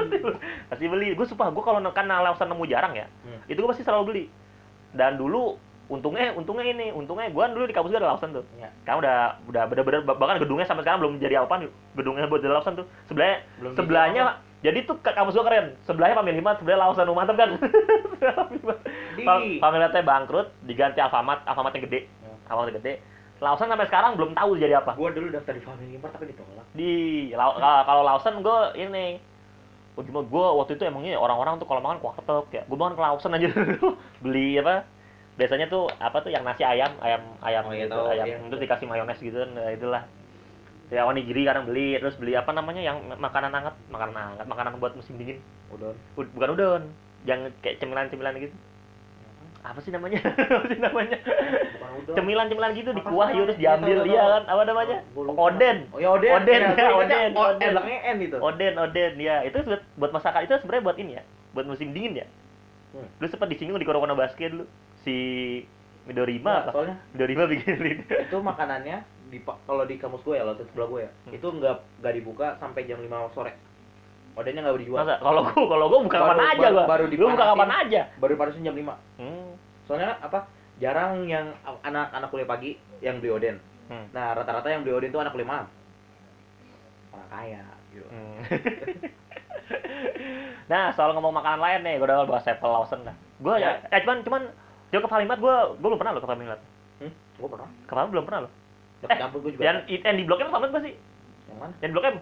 pasti beli. Gue sumpah, gue kalau kan Lawson nemu jarang ya. Hmm. Itu gue pasti selalu beli. Dan dulu untungnya untungnya ini, untungnya gue dulu di kampus gue ada Lawson tuh. Iya. Sekarang udah udah bener-bener bahkan gedungnya sampai sekarang belum jadi apa gedungnya buat di Lawson tuh. Sebelahnya Belum sebelahnya Jadi tuh kampus gua keren. Sebelahnya Family Mart, sebelah Lawson rumah mantep kan. Family Mart bangkrut, diganti Alfamart, Alfamart yang gede. Ya. Alfamart yang gede. Lawson sampai sekarang belum tahu jadi apa. Gua dulu daftar di Family Mart tapi ditolak. Di Lau- kalau Lawson gua ini Oh, cuma gua waktu itu emangnya orang-orang tuh kalau makan ke warteg ya. Gua makan ke Lawson aja beli apa? Biasanya tuh apa tuh yang nasi ayam, ayam ayam Oh, iya, gitu, tahu, ayam iya. terus dikasih mayones gitu nah, itulah. Ya onigiri kadang beli, terus beli apa namanya yang makanan hangat, makanan hangat, makanan buat musim dingin. Udon. Ud- bukan udon, yang kayak cemilan-cemilan gitu. Apa sih namanya? apa sih namanya? Bukan udon. Cemilan-cemilan gitu di Apa kuah? Iya, diambil tahu, iya kan? Apa namanya? Oden. Oh ya Oden. Oden, Ya, Oden, Oden. Belakangnya N itu. Oden, oden, ya. Itu buat, buat masakan itu sebenarnya buat ini ya, buat musim dingin ya. Hmm. Lu sempat disinggung di Corona Basket dulu si Midorima Nah, apa? soalnya Midorima bikin itu makanannya di kalau di kampus gue ya lo sebelah gue ya Hmm. itu nggak nggak dibuka sampai jam 5 sore odennya nggak dijual Masa kalau gua kalau gua buka Baru- kapan aja baru- gua. baru Lu buka dipanasin. kapan aja. baru panasin jam 5 Hmm. Soalnya apa jarang yang anak-anak kuliah pagi yang beli oden Hmm. nah rata-rata yang beli oden itu anak kuliah malam orang kaya gitu. Hmm. nah, soal ngomong makanan lain nih, gua udah bahas apple Lawson dah. Gua ya, Ya. eh cuman cuman Yo ke Palimat gua gua belum pernah lo ke Palimat. hmm? gue pernah Ke Palimat belum pernah lo. Eh, gue juga Yang yang di Blok M Palimat apa sih? yang mana Yang di Blok M?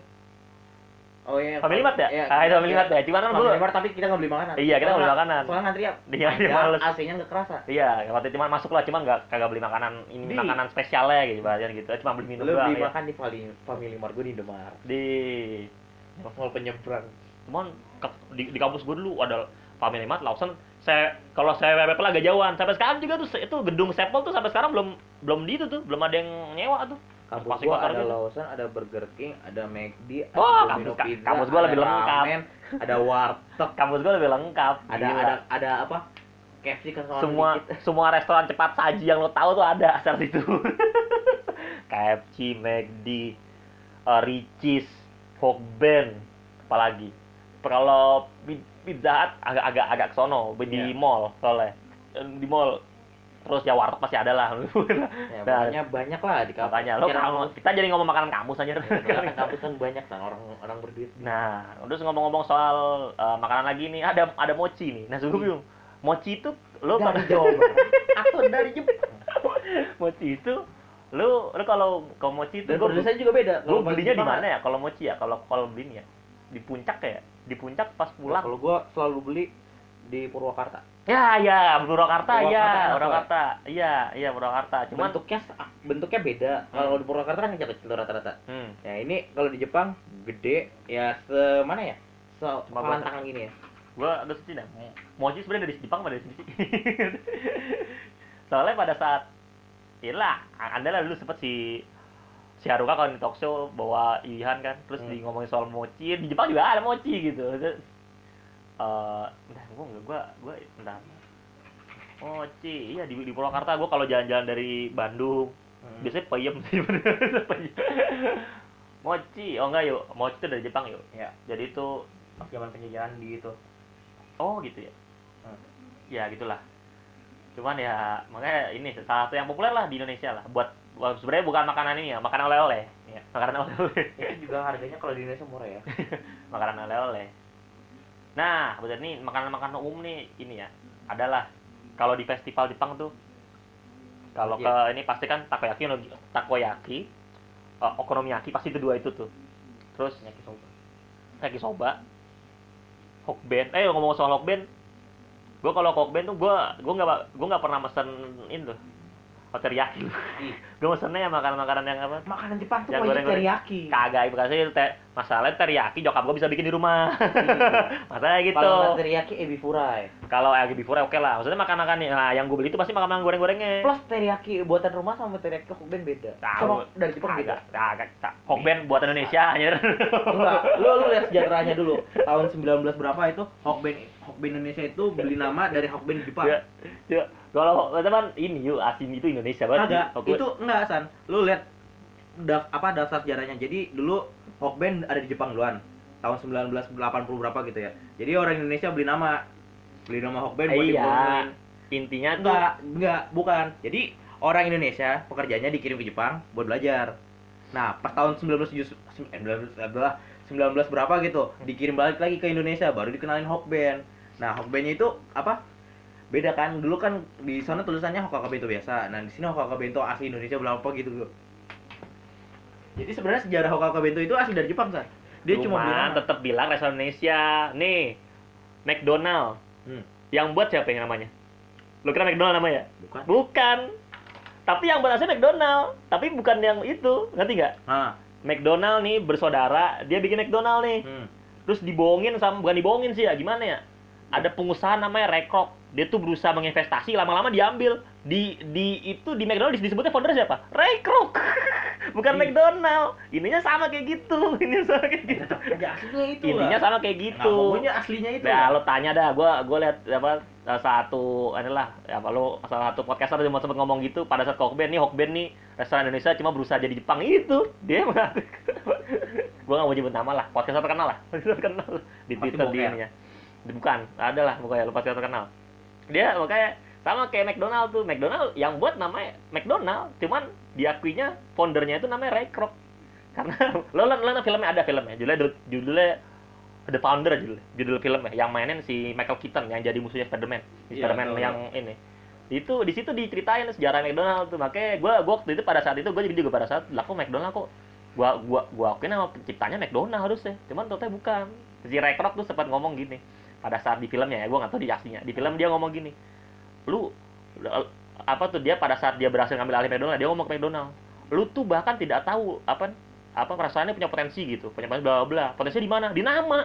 Oh iya Family Mart ya? Iya, Ah, itu Family iya. Mart ya. Cuman kan Family Mart tapi kita nggak beli makanan Iya, kita nggak beli makanan. soalnya ngantri ya Iya, iya, males. AC-nya nggak kerasa Iya, waktu itu cuma masuk lah, cuma nggak kagak beli makanan ini Di- makanan spesialnya gitu, bahasanya gitu. Cuma beli minum lu doang beli ya. makan di Family, Family Mart gue di Indomaret Di mall penyeberang cuman di, di kampus gue dulu ada Family Mart, Lawson. Saya kalau saya WP agak jauhan. Sampai sekarang juga tuh itu gedung Sepol tuh sampai sekarang belum belum di itu tuh, belum ada yang nyewa tuh. Kampus gua ada gitu. Lawson ada Burger King ada McD ada Oh, Domino kampus- Pizza kampus gua ada lebih lengkap. ramen, ada warteg Kampus gue lebih lengkap. ada Gila. ada ada apa KFC kan semua dikit. semua restoran cepat saji yang lo tahu tuh ada saat itu. KFC, McD, uh, Ricis, Hokben, apalagi. Kalau pi- Pizza Hut agak agak agak kesono di Iya. mall soalnya di mall terus ya warteg pasti ada lah. Ya Nah, makanya banyak lah di kampus. makanya lo kamu- kita jadi ngomong makanan kampus aja kan kampus kan banyak kan orang orang berduit. Nah terus ngomong-ngomong soal uh, makanan lagi nih ada ada mochi nih. Nah gue bingung. Mochi itu lo dari Jawa atau dari Jepang. Mochi itu lu lu kalau kalau mochi itu gue produsennya juga beda. Gue pas belinya di Jepang, mana ya? Kalau mochi ya? Kalau kalau belinya di puncak ya? Di puncak pas pulang. kalau gua selalu beli di Purwakarta. Ya ya Purwakarta Purwakarta ya Purwakarta. iya iya Purwakarta. Cuman bentuknya bentuknya beda. Kalau di Purwakarta kan kecil kecil rata-rata. Hmm, Ya ini kalau di Jepang gede ya semana ya? Se Cuma buat- tangan gini ya. gue ada sih dah. Mochi sebenarnya dari Jepang pada sini soalnya pada saat Inilah, anda lah dulu sempet si si Haruka kalau di talk show bawa Ihan kan, terus Hmm. di ngomongin soal mochi, di Jepang juga ada mochi gitu. Terus, entah gue nggak gue gue entah mochi, iya di di Purwakarta gue kalau jalan-jalan dari Bandung Hmm. biasanya peyem sih mochi, oh enggak yuk, mochi itu dari Jepang yuk. Ya, Jadi itu pas zaman penjajahan di itu. oh gitu ya. Hmm. Ya gitulah. Cuman ya makanya ini salah satu yang populer lah di Indonesia lah buat, buat sebenarnya bukan makanan ini ya, makanan oleh-oleh. Ya, makanan oleh-oleh. Itu juga harganya kalau di Indonesia murah ya. makanan oleh-oleh. Nah, betul nih makanan-makanan umum nih ini ya. Adalah kalau di festival Jepang tuh kalau ke ini pasti kan takoyaki takoyaki eh, okonomiyaki pasti itu dua itu tuh. Terus Yakisoba. yakisoba hokben eh ngomong soal hokben gue kalau hokben tuh gue gue nggak gue nggak pernah mesen itu oh, teriyaki gue mesennya makanan-makanan yang apa makanan Jepang tuh Yang goreng-goreng. teriyaki. kagak makanya te, masalahnya teriyaki jokap gue bisa bikin di rumah masalahnya gitu Kalau teriyaki ebi furai. kalau yang di Pura oke lah maksudnya makan-makan nah, yang gue beli itu pasti makanan goreng-gorengnya Plus teriyaki buatan rumah sama teriyaki Hokben beda. Tahu. Sama dari Jepang beda. kagak hokben buatan Indonesia anjir Enggak, lu lu lihat sejarahnya dulu. Tahun 19 berapa itu Hokben Hokben Indonesia itu beli nama dari Hokben Jepang. ya, ya. Kalau teman ini yuk asin itu Indonesia banget Kagak, itu enggak San. Lu lihat daf, apa daftar sejarahnya. Jadi dulu Hokben ada di Jepang duluan. Tahun 1980 berapa gitu ya. Jadi orang Indonesia beli nama beli nama Hokben buat iya intinya tuh Enggak, enggak, bukan. Jadi orang Indonesia pekerjaannya dikirim ke Jepang buat belajar. Nah, pas tahun 1979 adalah 19 berapa gitu dikirim balik lagi ke Indonesia baru dikenalin Hokben nah Hokbennya itu apa beda kan dulu kan di sana tulisannya Hokkaido Bento biasa nah di sini Hokkaido Bento asli Indonesia berapa gitu jadi sebenarnya sejarah Hokkaido Bento itu asli dari Jepang kan dia cuma nama. tetap bilang restoran Indonesia. Nih, McDonald. Hmm. Yang buat siapa yang namanya? Lu kira McDonald namanya? bukan Bukan. Tapi yang buat asli McDonald. Tapi bukan yang itu. Ngerti nggak? McDonald nih bersaudara, dia bikin McDonald nih. hmm. Terus dibohongin sama bukan dibohongin sih ya, gimana ya? Ada pengusaha namanya Ray Kroc. Dia tuh berusaha menginvestasi, lama-lama diambil. Di di itu di McDonald disebutnya founder siapa? Ray Kroc. bukan Ih. McDonald. Ininya sama kayak gitu. Ini sama kayak gitu. aja aslinya itu Intinya lah. sama kayak Nah, gitu. pokoknya aslinya itu Nah, lo tanya dah, gua gua lihat apa satu inilah apa lo salah satu podcaster cuma sempat ngomong gitu pada saat ke Hokben nih Hokben nih restoran Indonesia cuma berusaha jadi Jepang itu dia mengaku gua nggak mau nyebut nama lah podcaster terkenal lah podcaster terkenal di Pasti Twitter di boker. ininya Di- bukan ada lah pokoknya lo podcaster terkenal dia makanya sama kayak McDonald tuh. McDonald yang buat namanya McDonald cuman diakuinya foundernya itu namanya Ray Kroc. Karena lo lo, lo filmnya ada filmnya. Judulnya judulnya The Founder judul judul filmnya yang mainin si Michael Keaton yang jadi musuhnya Spider-Man Iya, Spider-Man tahu, yang ini. Itu di situ diceritain sejarah McDonald tuh. Makanya gua gua waktu itu pada saat itu gua jadi juga pada saat laku McDonald kok gua gua gua akuin nama penciptanya McDonald harusnya. Cuman ternyata bukan. Si Ray Kroc tuh sempat ngomong gini pada saat di filmnya ya gua nggak tahu di aslinya. Di film dia ngomong gini lu apa tuh dia pada saat dia berhasil ngambil alih McDonald dia ngomong ke McDonald lu tuh bahkan tidak tahu apa apa perasaannya punya potensi gitu punya potensi bla bla potensinya di mana? Di nama.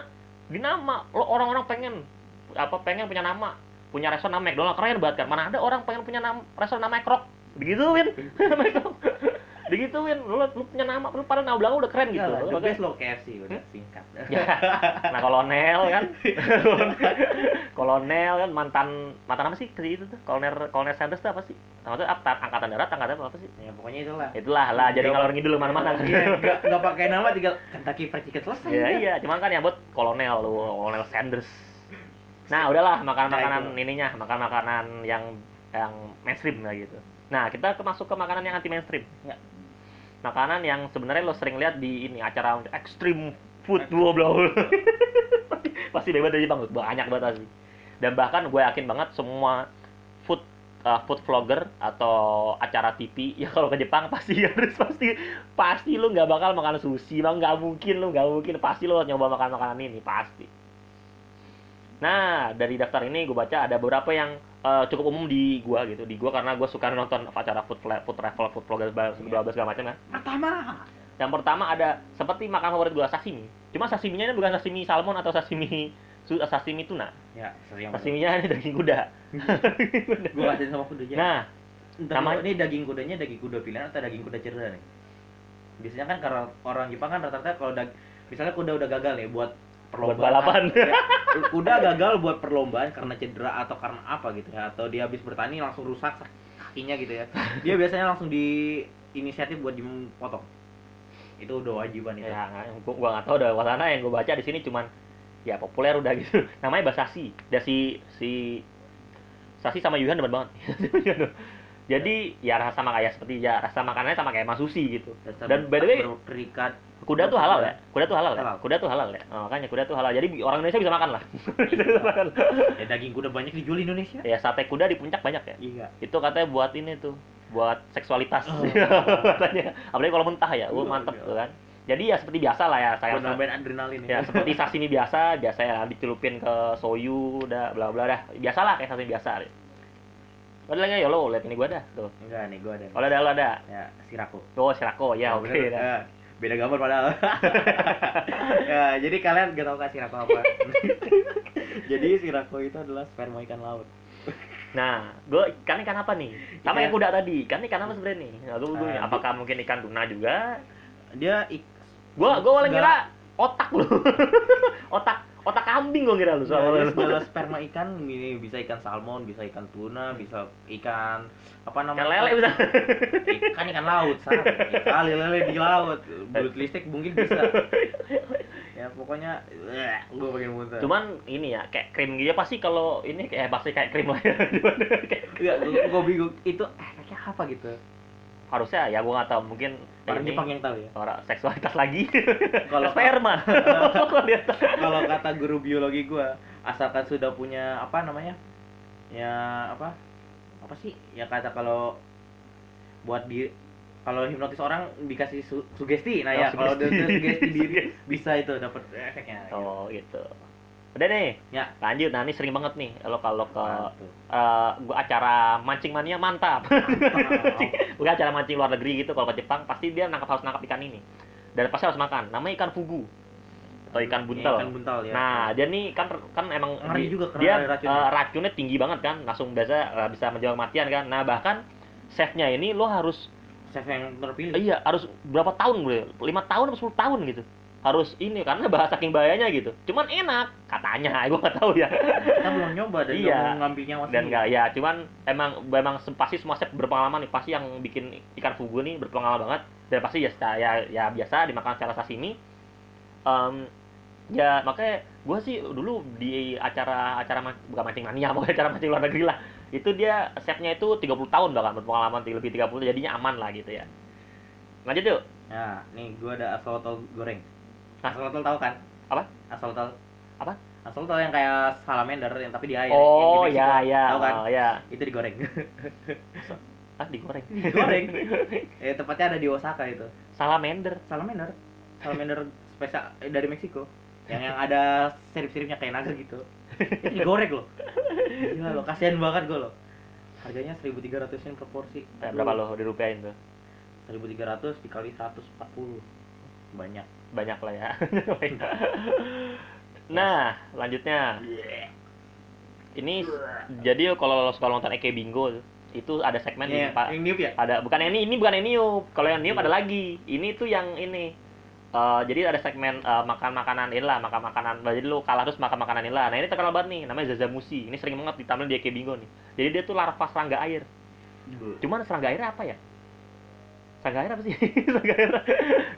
Di nama. Lo orang-orang pengen apa pengen punya nama punya restoran nama McDonald. Keren banget kan? Mana ada orang pengen punya nama restoran nama Krok. Digituin digituin lu, lu punya nama lu pada nama belakang udah keren gitu. Lu the best lo KFC udah singkat. Ya. nah kolonel kan kolonel kan mantan mantan apa sih ke itu tuh kolonel kolonel Sanders tuh apa sih maksudnya apa angkatan darat angkatan apa sih ya pokoknya itulah. itulah lah jadi ngalor ngidul mana-mana Iya, nggak nggak pakai nama tinggal Kentucky Fried Chicken selesai. Iya udah. iya, cuman kan yang buat kolonel lu, kolonel Sanders. Nah, udahlah makan makanan Nah, ininya, makan makanan yang yang mainstream lah gitu. Nah, kita masuk ke makanan yang anti mainstream. Ya. Makanan yang sebenarnya lo sering lihat di ini acara extreme food bla bla bla. Pasti bebas dari Jepang, banyak banget asli. Dan bahkan gue yakin banget semua food uh, food vlogger atau acara TV ya kalau ke Jepang pasti harus pasti pasti lu nggak bakal makan sushi bang nggak mungkin lu nggak mungkin pasti lu nyoba makan makanan ini pasti nah dari daftar ini gue baca ada beberapa yang uh, cukup umum di gua gitu di gua karena gue suka nonton acara food food travel food vlogger segala segala segala macam ya Pertama. yang pertama ada seperti makan favorit gua sashimi cuma sashiminya ini bukan sashimi salmon atau sashimi sashimi tuna Ya, sashiminya ini daging kuda Gue ngajarin sama kudanya. nah namanya- ini daging kudanya daging kuda pilihan atau daging kuda cerda nih? Biasanya kan kalau orang Jepang kan rata-rata kalau dag misalnya kuda udah gagal nih buat perlombaan. balapan. Ya, kuda gagal buat perlombaan karena cedera atau karena apa gitu ya atau dia habis bertani langsung rusak kakinya gitu ya. Dia biasanya langsung di inisiatif buat dipotong. Itu udah wajiban itu. ya gua, gua nggak tahu udah wacana yang gua baca di sini cuman ya populer udah gitu namanya basashi dan si si Sashi sama Yuhan demen banget jadi ya rasa sama kayak seperti ya rasa makanannya sama kayak masushi gitu. Dan by the way, berikat kuda tuh halal ya? Kuda. Tuh halal ya? Halal. kuda tuh halal ya? Oh, makanya kuda tuh halal. Jadi orang Indonesia bisa makan lah. Bisa makan. ya daging kuda banyak dijual di Indonesia. ya sate kuda di puncak banyak ya? Iya. itu katanya buat ini tuh buat seksualitas. Oh. katanya. Apalagi kalau mentah ya? Uh, Iya, mantep iya. tuh kan. Jadi ya seperti biasa lah ya saya nambahin adrenalin ya. Seperti sashimi biasa biasa ya dicelupin ke soyu udah bla bla dah. Biasa lah kayak sashimi biasa ada lagi ya lo lihat ini gua dah tuh Enggak nih, gua ada. kalau ada lo ada Ya, sirako. oh sirako ya oke bener. dah. Eh, Beda gambar padahal. ya, jadi kalian gak tahu kan sirako apa. jadi sirako itu adalah sperma ikan laut. nah gue ikan ikan apa nih sama yang kuda tadi ikan ikan apa sebenarnya nih nah, gua- Ah, apakah mungkin ikan tuna juga Dia ik gua gua paling Segala- kira otak lu otak otak kambing gua kira lu dia soalnya segala sperma ikan ini bisa ikan salmon, bisa ikan tuna, bisa ikan apa ikan namanya? lele bisa Ikan ikan laut, sama. Kali lele di laut. Bulut listrik mungkin bisa. ya pokoknya eh, gua pengen muntah. cuman ini ya kayak krim gitu ya pasti kalau ini kayak pasti kayak krim lah ya gua, bingung itu efeknya apa gitu. Harusnya ya gua nggak tahu mungkin Orang ini Jepang yang tahu ya. orang seksualitas lagi Kalau- sperma Lihat. Kalau kata guru biologi gua, asalkan sudah punya apa namanya? Ya apa? Apa sih? Ya kata kalau buat di kalau hipnotis orang dikasih su- sugesti. Nah Oh, ya, kalau sugesti. diri bisa itu dapat efeknya. oh gitu udah nih Ya. lanjut nah ini sering banget nih lo kalau ke Mantap. eh, gua acara mancing mania mantap bukan acara mancing luar negeri gitu kalau ke Jepang pasti dia nangkap harus nangkap ikan ini dan pasti harus makan namanya ikan fugu atau ikan buntel Ikan buntal ya. Nah, dia nih kan kan emang Ngeri di- juga dia racunnya. eh, racunnya tinggi banget kan, langsung biasa eh, bisa menjual kematian kan. Nah, bahkan chefnya ini lo harus chef yang terpilih. iya harus berapa tahun bro? 5 tahun atau 10 tahun gitu. Harus ini karena bahasa saking bahayanya gitu. Cuman enak katanya, gua nggak tahu ya. Kita belum nyoba dan Iya. nggak mau ngambil nyawa Dan enggak ya, cuman emang memang pasti semua chef berpengalaman nih, pasti yang bikin ikan fugu nih berpengalaman banget dan pasti ya ya, ya biasa dimakan secara sashimi. Em, ya makanya gue sih dulu di acara acara man- bukan mancing mania pokoknya acara mancing luar negeri lah itu dia chefnya itu 30 tahun bahkan berpengalaman lebih 30 jadinya aman lah gitu ya lanjut yuk Nah, nih gua ada axolotl goreng. Hah? Axolotl tahu kan? Apa? Axolotl. Apa? Axolotl yang kayak salamander yang tapi di air. oh yang di ya Meksiko. ya Tahu kan? oh, ya Itu digoreng. ah digoreng Digoreng. eh tepatnya ada di Osaka itu. salamander Salamander. Salamander spesial eh, dari Meksiko. Yang yang ada sirip-siripnya kayak naga gitu. Itu digoreng loh. Gila loh, kasihan banget gue loh. Harganya 1300 yen per porsi. Eh, berapa lo dirupiahin tuh 1300 dikali 140. Banyak. banyak lah ya. Nah selanjutnya ini jadi kalau lo suka nonton Eke Bingo itu ada segmen Iya, di Pak. yang niup ya? ada bukan yang ini ini bukan yang niup. Kalau yang niup ada lagi. Ini tuh yang ini. Eh, jadi ada segmen eh, makan makanan ini lah makan makanan. Jadi lu kalah terus makan makanan ini lah. Nah ini terkenal banget nih namanya Zazamushi ini sering banget ditampilin di Eke Bingo nih. Jadi dia tuh larva serangga air. Cuman serangga airnya apa ya serangga air apa sih? Serangga air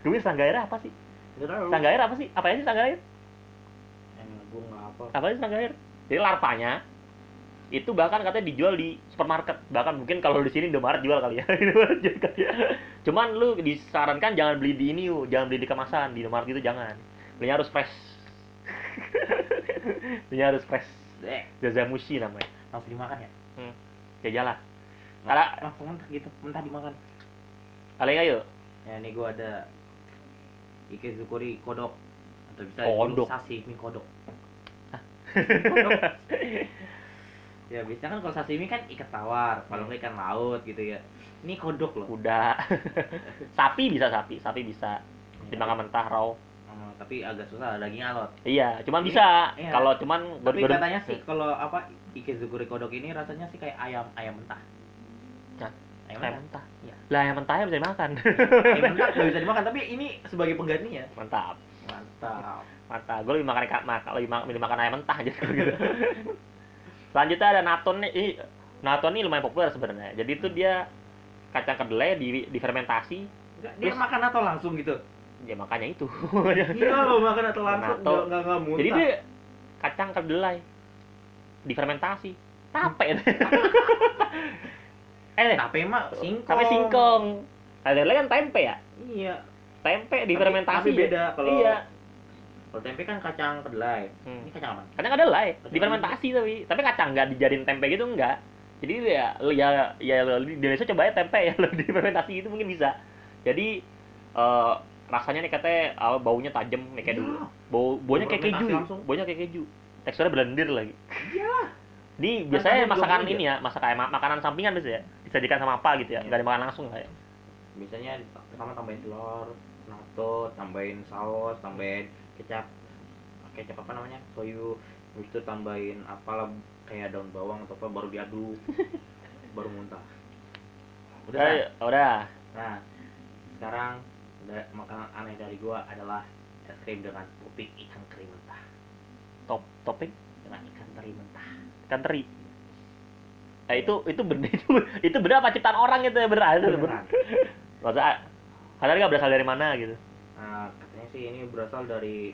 gue serangga air apa sih? Nggak tahu. serangga air apa sih? Apa sih serangga air gue nggak apa. apa sih serangga air jadi larvanya itu bahkan katanya dijual di supermarket. Bahkan mungkin kalau di sini Indomaret jual kali ya. Ya. Cuman lu disarankan jangan beli di ini yuk jangan beli di kemasan. Di Indomaret itu jangan. Belinya harus fresh. Belinya harus fresh. Eh, Zazamushi namanya. Langsung dimakan ya? ya jalan. Ala- langsung mentah gitu, mentah dimakan. Kalian ayo Ya ini gue ada Ikezukuri kodok atau bisa Kodok. sashimi kodok. Kodok. ya biasanya kan kalau sashimi kan ikan tawar, kalau nggak ikan laut gitu ya. Ini kodok loh. kuda sapi bisa sapi sapi bisa dimakan mentah raw Hmm, tapi agak susah daging alot. iya cuman Ini- bisa iya. kalau cuman Tapi baru- katanya sih kalau apa Ikezukuri kodok ini rasanya sih kayak ayam ayam mentah. Hah? Ayam ayam mentah. mentah Iya. Lah ayam mentahnya bisa dimakan mentah nggak bisa dimakan, tapi ini sebagai penggantinya. mantap Mantap. mantap gue lebih makan ikan mak lebih, ma- lebih makan ayam mentah aja gitu selanjutnya ada naton nih ini naton ini lumayan populer sebenarnya jadi itu dia kacang kedelai di difermentasi Dia Terus- makan atau langsung gitu? ya makanya itu Gila lo makan atau langsung Nato. nggak nggak nggak muntah. jadi dia kacang kedelai difermentasi tape eh tape mah singkong. tape singkong kedelai kan tempe ya Iya. tempe difermentasi Tapi beda kalau iya kalau tempe kan kacang kedelai. Hmm. Ini kacang apa? Ada Kacang difermentasi tapi tapi kacang nggak dijadiin tempe gitu enggak. Jadi ya ya ya di Indonesia coba ya tempe ya lu difermentasi itu mungkin bisa. Jadi eh rasanya nih katanya ah, baunya tajam nih kayak Iya. dulu. Bau baunya kayak keju, baunya kayak keju. Teksturnya blender lagi. Iya. Ini biasanya masakan ini ya, masak kayak ma- makanan sampingan biasa ya. Disajikan sama apa gitu ya, Iya. nggak dimakan langsung lah ya. Biasanya pertama tambahin telur, natto, tambahin saus, tambahin kecap kecap apa namanya? soyu. Habis itu tambahin apalah kayak daun bawang atau apa baru diaduk. baru muntah. Udah. Eh, udah. Nah, sekarang makanan aneh dari gua adalah es krim dengan topping ikan teri mentah. Top topping ikan teri. Eh itu itu bener itu itu bener apa ciptaan orang itu ya bener itu bener. Beneran. Maksudnya kadang nggak berasal dari mana gitu. Nah, katanya sih ini berasal dari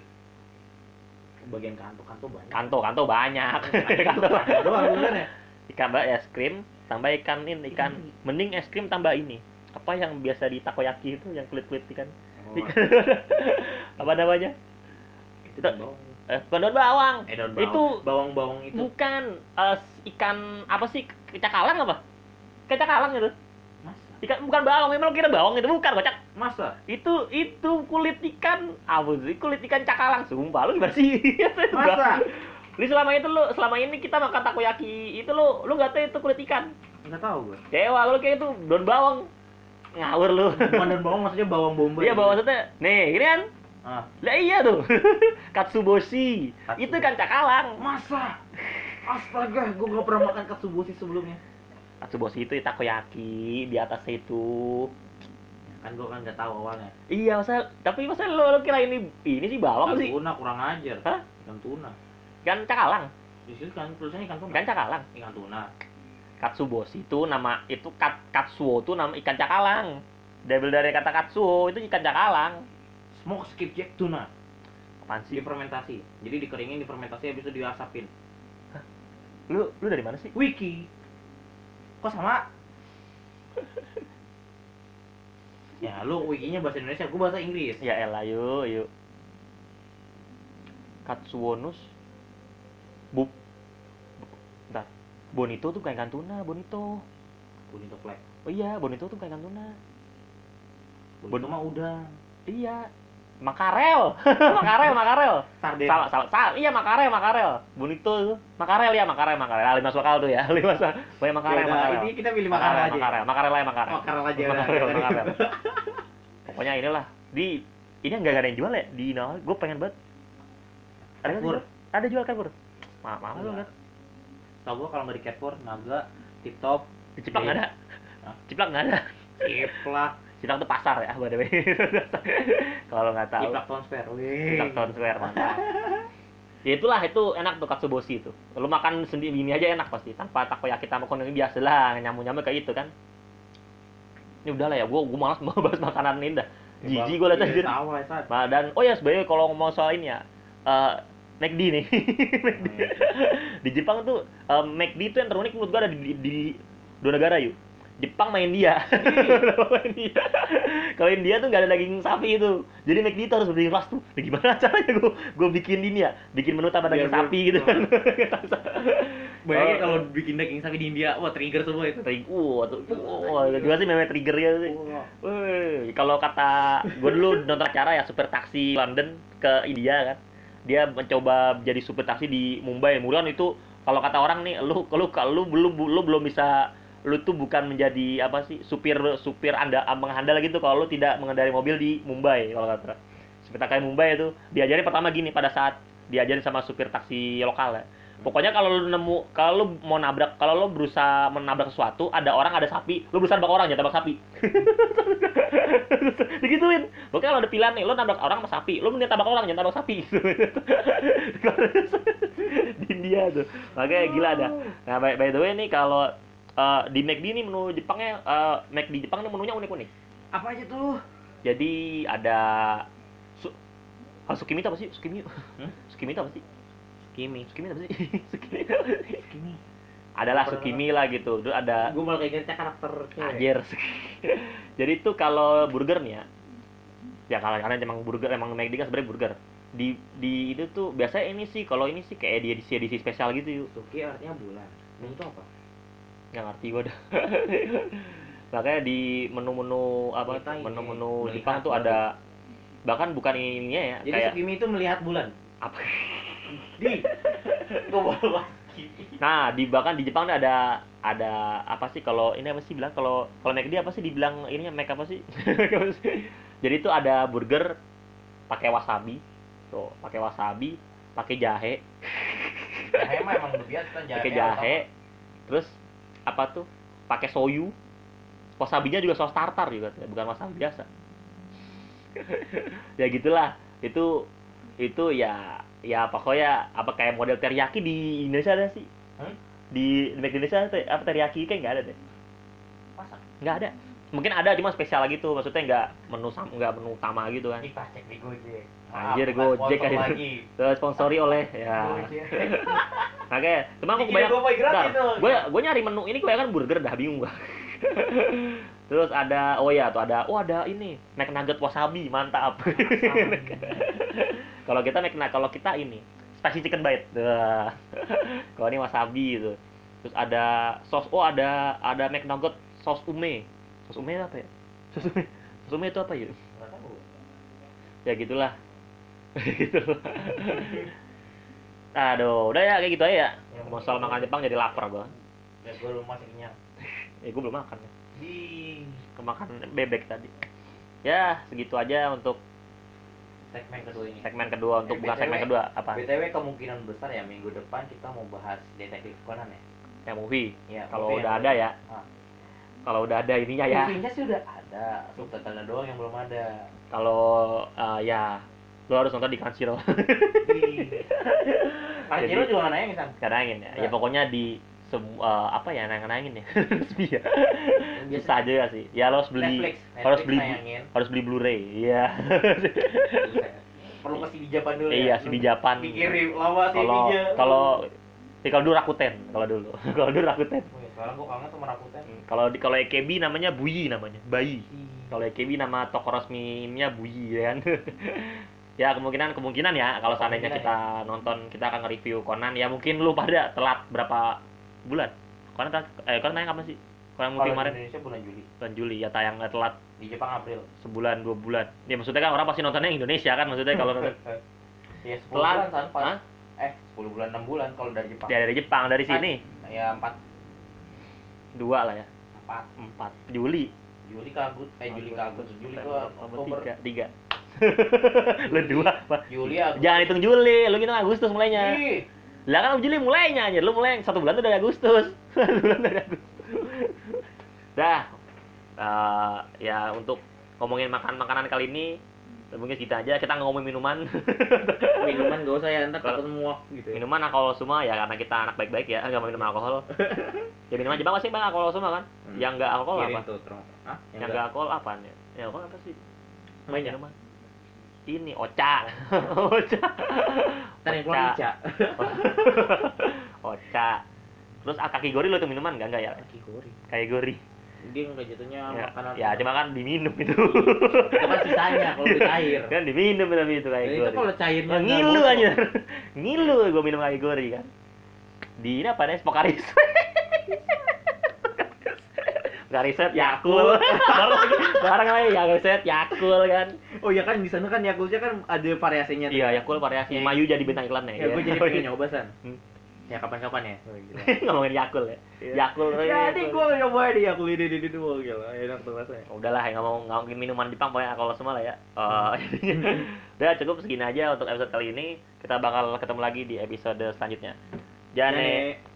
bagian kanto-kanto banyak. Kanto, kanto banyak. Kanto kanto. doang ya? Ikan mbak es krim, tambah ikan ini, ikan mending es krim tambah ini. Apa yang biasa di takoyaki itu yang kulit kulit ikan Oh, apa namanya itu. Eh, bukan daun bawang Eh, daun bawang. itu bawang-bawang itu. bukan eh, ikan apa sih kecakalang apa kecakalang itu Masa? ikan bukan bawang memang kira bawang itu bukan kocak Masa? itu itu kulit ikan apa sih kulit ikan cakalang sumpah lu gimana sih Masa? Jadi selama itu lu selama ini kita makan takoyaki itu lu lu nggak tahu itu kulit ikan Enggak tahu gue. Dewa lu kayak itu daun bawang ngawur lu Bukan daun bawang maksudnya bawang bombay. iya bawang maksudnya nih gini kan Ah. lah iya tuh katsuboshi Katsuboshi. itu kan cakalang Masa? Astaga, gue gak pernah makan katsuboshi sebelumnya. katsuboshi itu takoyaki di atas itu Kan gue kan gak tahu awalnya. iya masa tapi masa lu, lu kira ini ini sih bawang Ikan sih tuna kurang ajar. Hah? Ikan tuna. kan cakalang Di situ kan tulisannya ikan tuna. kan cakalang Ikan tuna. katsuboshi itu nama itu kat, katsuo itu nama ikan cakalang Double dari kata katsuo itu ikan cakalang Smoke skipjack tuna. apaan sih Difermentasi. Jadi dikeringin, difermentasi habis itu diasapin. lu lu dari mana sih Wiki. Kok sama? ya, lu wikinya bahasa Indonesia, gue bahasa Inggris. ya elah yuk yuk katsuonus bu bentar bonito tuh bukan ikan tuna bonito Bonito Flag. oh iya bonito tuh bukan ikan tuna Bonito mah udah. iya makarel. Makarel makarel. Sarden. salah salah. Salah. Iya makarel makarel. Bonito. Makarel ya makarel makarel. Ah, lima bakal tuh ya. Lima bakal banyak makarel Ya udah, makarel. ini kita pilih makarel aja. makarel. Makarel lah makarel. Makarel aja. Udah. makarel, makarel. pokoknya inilah. Di ini nggak ada yang jual ya? Di Naga gue pengen banget. Ada jual? ada jual Carrefour? Mahal mahal Enggak. banget. Tau gue kalau nggak di Carrefour, Naga, Tip Top, di Ciplak nggak ada? Hah? Ciplak nggak ada? Ciplak, Ciplak tuh pasar ya by the way. Kalau nggak tahu. Ciplak Town Square. Ciplak Town Square mantap. Ya itulah itu enak tuh katsuboshi itu. Lu makan sendiri ini aja enak pasti. Tanpa takoyaki sama konongi biasa lah nyamu nyamu kayak itu kan. Ini udah lah ya gua gua malas mau bahas makanan ini dah. Jijik gua liat Iya, anjir ya. Nah, dan oh ya sebenarnya kalau ngomong soal ini ya eh McD nih. McD. di Jepang tuh eh, McD itu yang terunik menurut gua ada di, di, di dua negara yuk Jepang main dia main dia kalau India tuh nggak ada daging sapi itu jadi McD itu harus berdiri kelas tuh nah, gimana caranya gua gua bikin ini ya bikin menu tanpa daging Biar sapi gua- gitu kan Bayangin Oh. kalau bikin daging sapi di India, wah trigger semua itu. Trigger, wah, tuh, wah, gimana sih meme triggernya sih? Wah. Wih, kalau kata gue dulu nonton acara ya super taksi London ke India kan, dia mencoba jadi super taksi di Mumbai. Mulan itu kalau kata orang nih, lu lu kalau lu belum lu belum bisa lu tuh bukan menjadi apa sih supir supir anda mengandal gitu kalau lu tidak mengendarai mobil di Mumbai kalau kata supir taksi Mumbai itu. Diajarin pertama gini pada saat diajarin sama supir taksi lokal ya. Pokoknya kalau lu nemu kalau lu mau nabrak kalau lu berusaha menabrak sesuatu ada orang ada sapi lu berusaha nabrak orang jangan nabrak sapi. Digituin. Pokoknya kalau ada pilihan nih lu nabrak orang sama sapi lu mending tabrak orang jangan tabrak sapi. Di India tuh. Makanya gila ada nah by, by the way nih kalau eh, di McD nih menu Jepangnya eh, McD Jepang nih menunya unik-unik Apa aja tuh? jadi ada su ah, sukimi itu apa sih sukimi Hmm? sukimi itu apa sih Kimi. sukimi itu apa sih sukimi Kimi. adalah Pernah. sukimi lah gitu terus ada Gue malah kayak karakter. Anjir. Jadi itu kalau burger nih ya. Ya kalau karena emang burger emang McD kan sebenarnya burger. Di di itu tuh biasanya ini sih kalau ini sih kayak di edisi edisi spesial gitu yuk. Suki artinya bulan. Ini tuh apa? Nggak ngerti gua dah. Makanya di menu-menu apa ini menu-menu melihat Jepang tuh baru. ada bahkan bukan ininya ya Jadi kayak Sukimi itu melihat bulan. apa Di. Gue Nah, di bahkan di Jepang tuh ada ada apa sih kalau ini apa sih bilang kalau kalau McD apa sih dibilang ininya Mac apa sih? Jadi itu ada burger pakai wasabi. Tuh, pakai wasabi, pakai jahe, Emang emang udah biasa pakai jahe. Terus apa tuh? Pakai soyu. Wasabinya juga saus tartar juga, bukan wasabi biasa. ya gitulah. Itu itu ya ya pokoknya apa kayak model teriyaki di Indonesia ada sih? Hmm? Di, di Indonesia apa teriyaki kayak nggak ada deh. Masa? Nggak ada. Mungkin ada cuma spesial gitu maksudnya nggak menu nggak menu utama gitu kan. Kita cek di Gojek. Anjir, Gojek lagi. Terus sponsori oleh ya. Oke cuma aku kebanyakan tuh. gue gue nyari menu ini kebanyakan burger dah bingung gua. Terus ada oh ya tuh ada oh ada ini McNugget wasabi mantap. Kalau kita McNugget kalau kita ini spicy chicken bite. Kalau ini wasabi itu terus ada sos oh ada ada McNugget sos ume sos ume apa ya? Sos ume sos ume itu apa ya ya gitulah. Gitu. Aduh udah ya kayak gitu aja ya. Mau soal makan Jepang jadi lapar gua. Ya gue belum masih kenyang. eh gua belum makan ya. Kemakan bebek tadi. Ya segitu aja untuk segmen kedua ini. segmen kedua untuk Eh, bukan BTW. segmen kedua apa? BTW kemungkinan besar ya minggu depan kita mau bahas detektif Conan ya. ya movie. Ya, kalau udah ada ya. Ah. Kalau udah ada ininya ya. Movie-nya sih udah ada, subtitlenya doang yang belum ada. kalau eh, ya lo harus nonton di Crunchyroll Kanjiro Jadi- juga nggak nanya kan? kadangin ya. Ya Nah. pokoknya di sem- eh, apa ya nang nangin ya. Resmi ya. Aja ya sih. Ya lo harus beli Netflix, harus Netflix beli nayangin. harus beli Blu-ray iya. Perlu kasih di Japan dulu iya ya. di Japan. Pikirin lama sih kalau kalau ya, kalau dulu Rakuten kalau dulu. Kalau dulu Rakuten sekarang gua kangen sama Rakuten. kalau di kalau EKB namanya Buyi namanya bayi. Kalau EKB nama toko resminya Buyi ya kan? Ya kemungkinan kemungkinan ya kalau seandainya Kemungkinan kita nonton kita akan nge-review Conan. Ya mungkin lu pada telat berapa bulan? Conan tak eh Conan tayang kapan sih? Conan movie di kemarin? Indonesia bulan Juli, bulan Juli ya tayang nggak telat. Di Jepang April. sebulan dua bulan. Ya maksudnya kan orang pasti nontonnya Indonesia kan? Maksudnya kalau nonton ya 10 telat. bulan kan, Hah? Eh, 10 bulan 6 bulan kalau dari Jepang. ya dari Jepang dari sini? Ya 4 dua lah ya 4 empat Juli Juli ke Agustus, eh Juli ke Agustus, Juli ke Oktober. tiga tiga lu dua apa? Juli Agustus. jangan hitung Juli lu hitung Agustus mulainya Ih, Lah kan Juli mulainya aja, lu mulai satu bulan tuh dari Agustus. Satu bulan dari Agustus. Dah. Eh, ya untuk ngomongin makan makanan kali ini mungkin kita aja kita ngomongin minuman. minuman gak usah ya, ntar Kalau- takut muak gitu ya. minuman alkohol semua ya karena kita anak baik-baik ya nggak mau minum alkohol. ya minuman Jepang pasti bang alkohol semua kan? Hmm. Yang nggak alkohol Kirim apa? tuh. Hah? Yang nggak alkohol apa nih? Ya alkohol apa sih? Banyak. Minuman. Ini ocha. ocha. Ntar yang keluar Ica. ocha. Terus ah, kaki gori lo tuh minuman nggak nggak ya? Kaki gori. Kayak gori. Dia nggak jatuhnya ya, makanan. ya cuma kan diminum itu Itu kan sisanya kalau cair. kan diminum tapi itu kayak gori itu kalau cairnya Nah, ngilu aja ngilu gue minum kayak gori kan di ini apa nih Pokaris Gariset Yakul bareng lagi ya Gariset Yakul kan Oh iya kan di sana kan Yakultnya kan ada variasinya. iya Yakul variasi Ya. Mayu jadi bintang iklannya Ya, gue jadi pengen nyoba san. Hmm. Ya kapan-kapan ya. ngomongin Yakul ya. Yakul Jadi Yakul. gue nyoba di Yakul. Ini wah gila. Enak tuh rasanya. udahlah ya ngomong ngomongin minuman Jepang pokoknya alkohol semua lah ya. Eh, udah cukup segini aja untuk episode kali ini. Kita bakal ketemu lagi di episode selanjutnya. Jane Jane.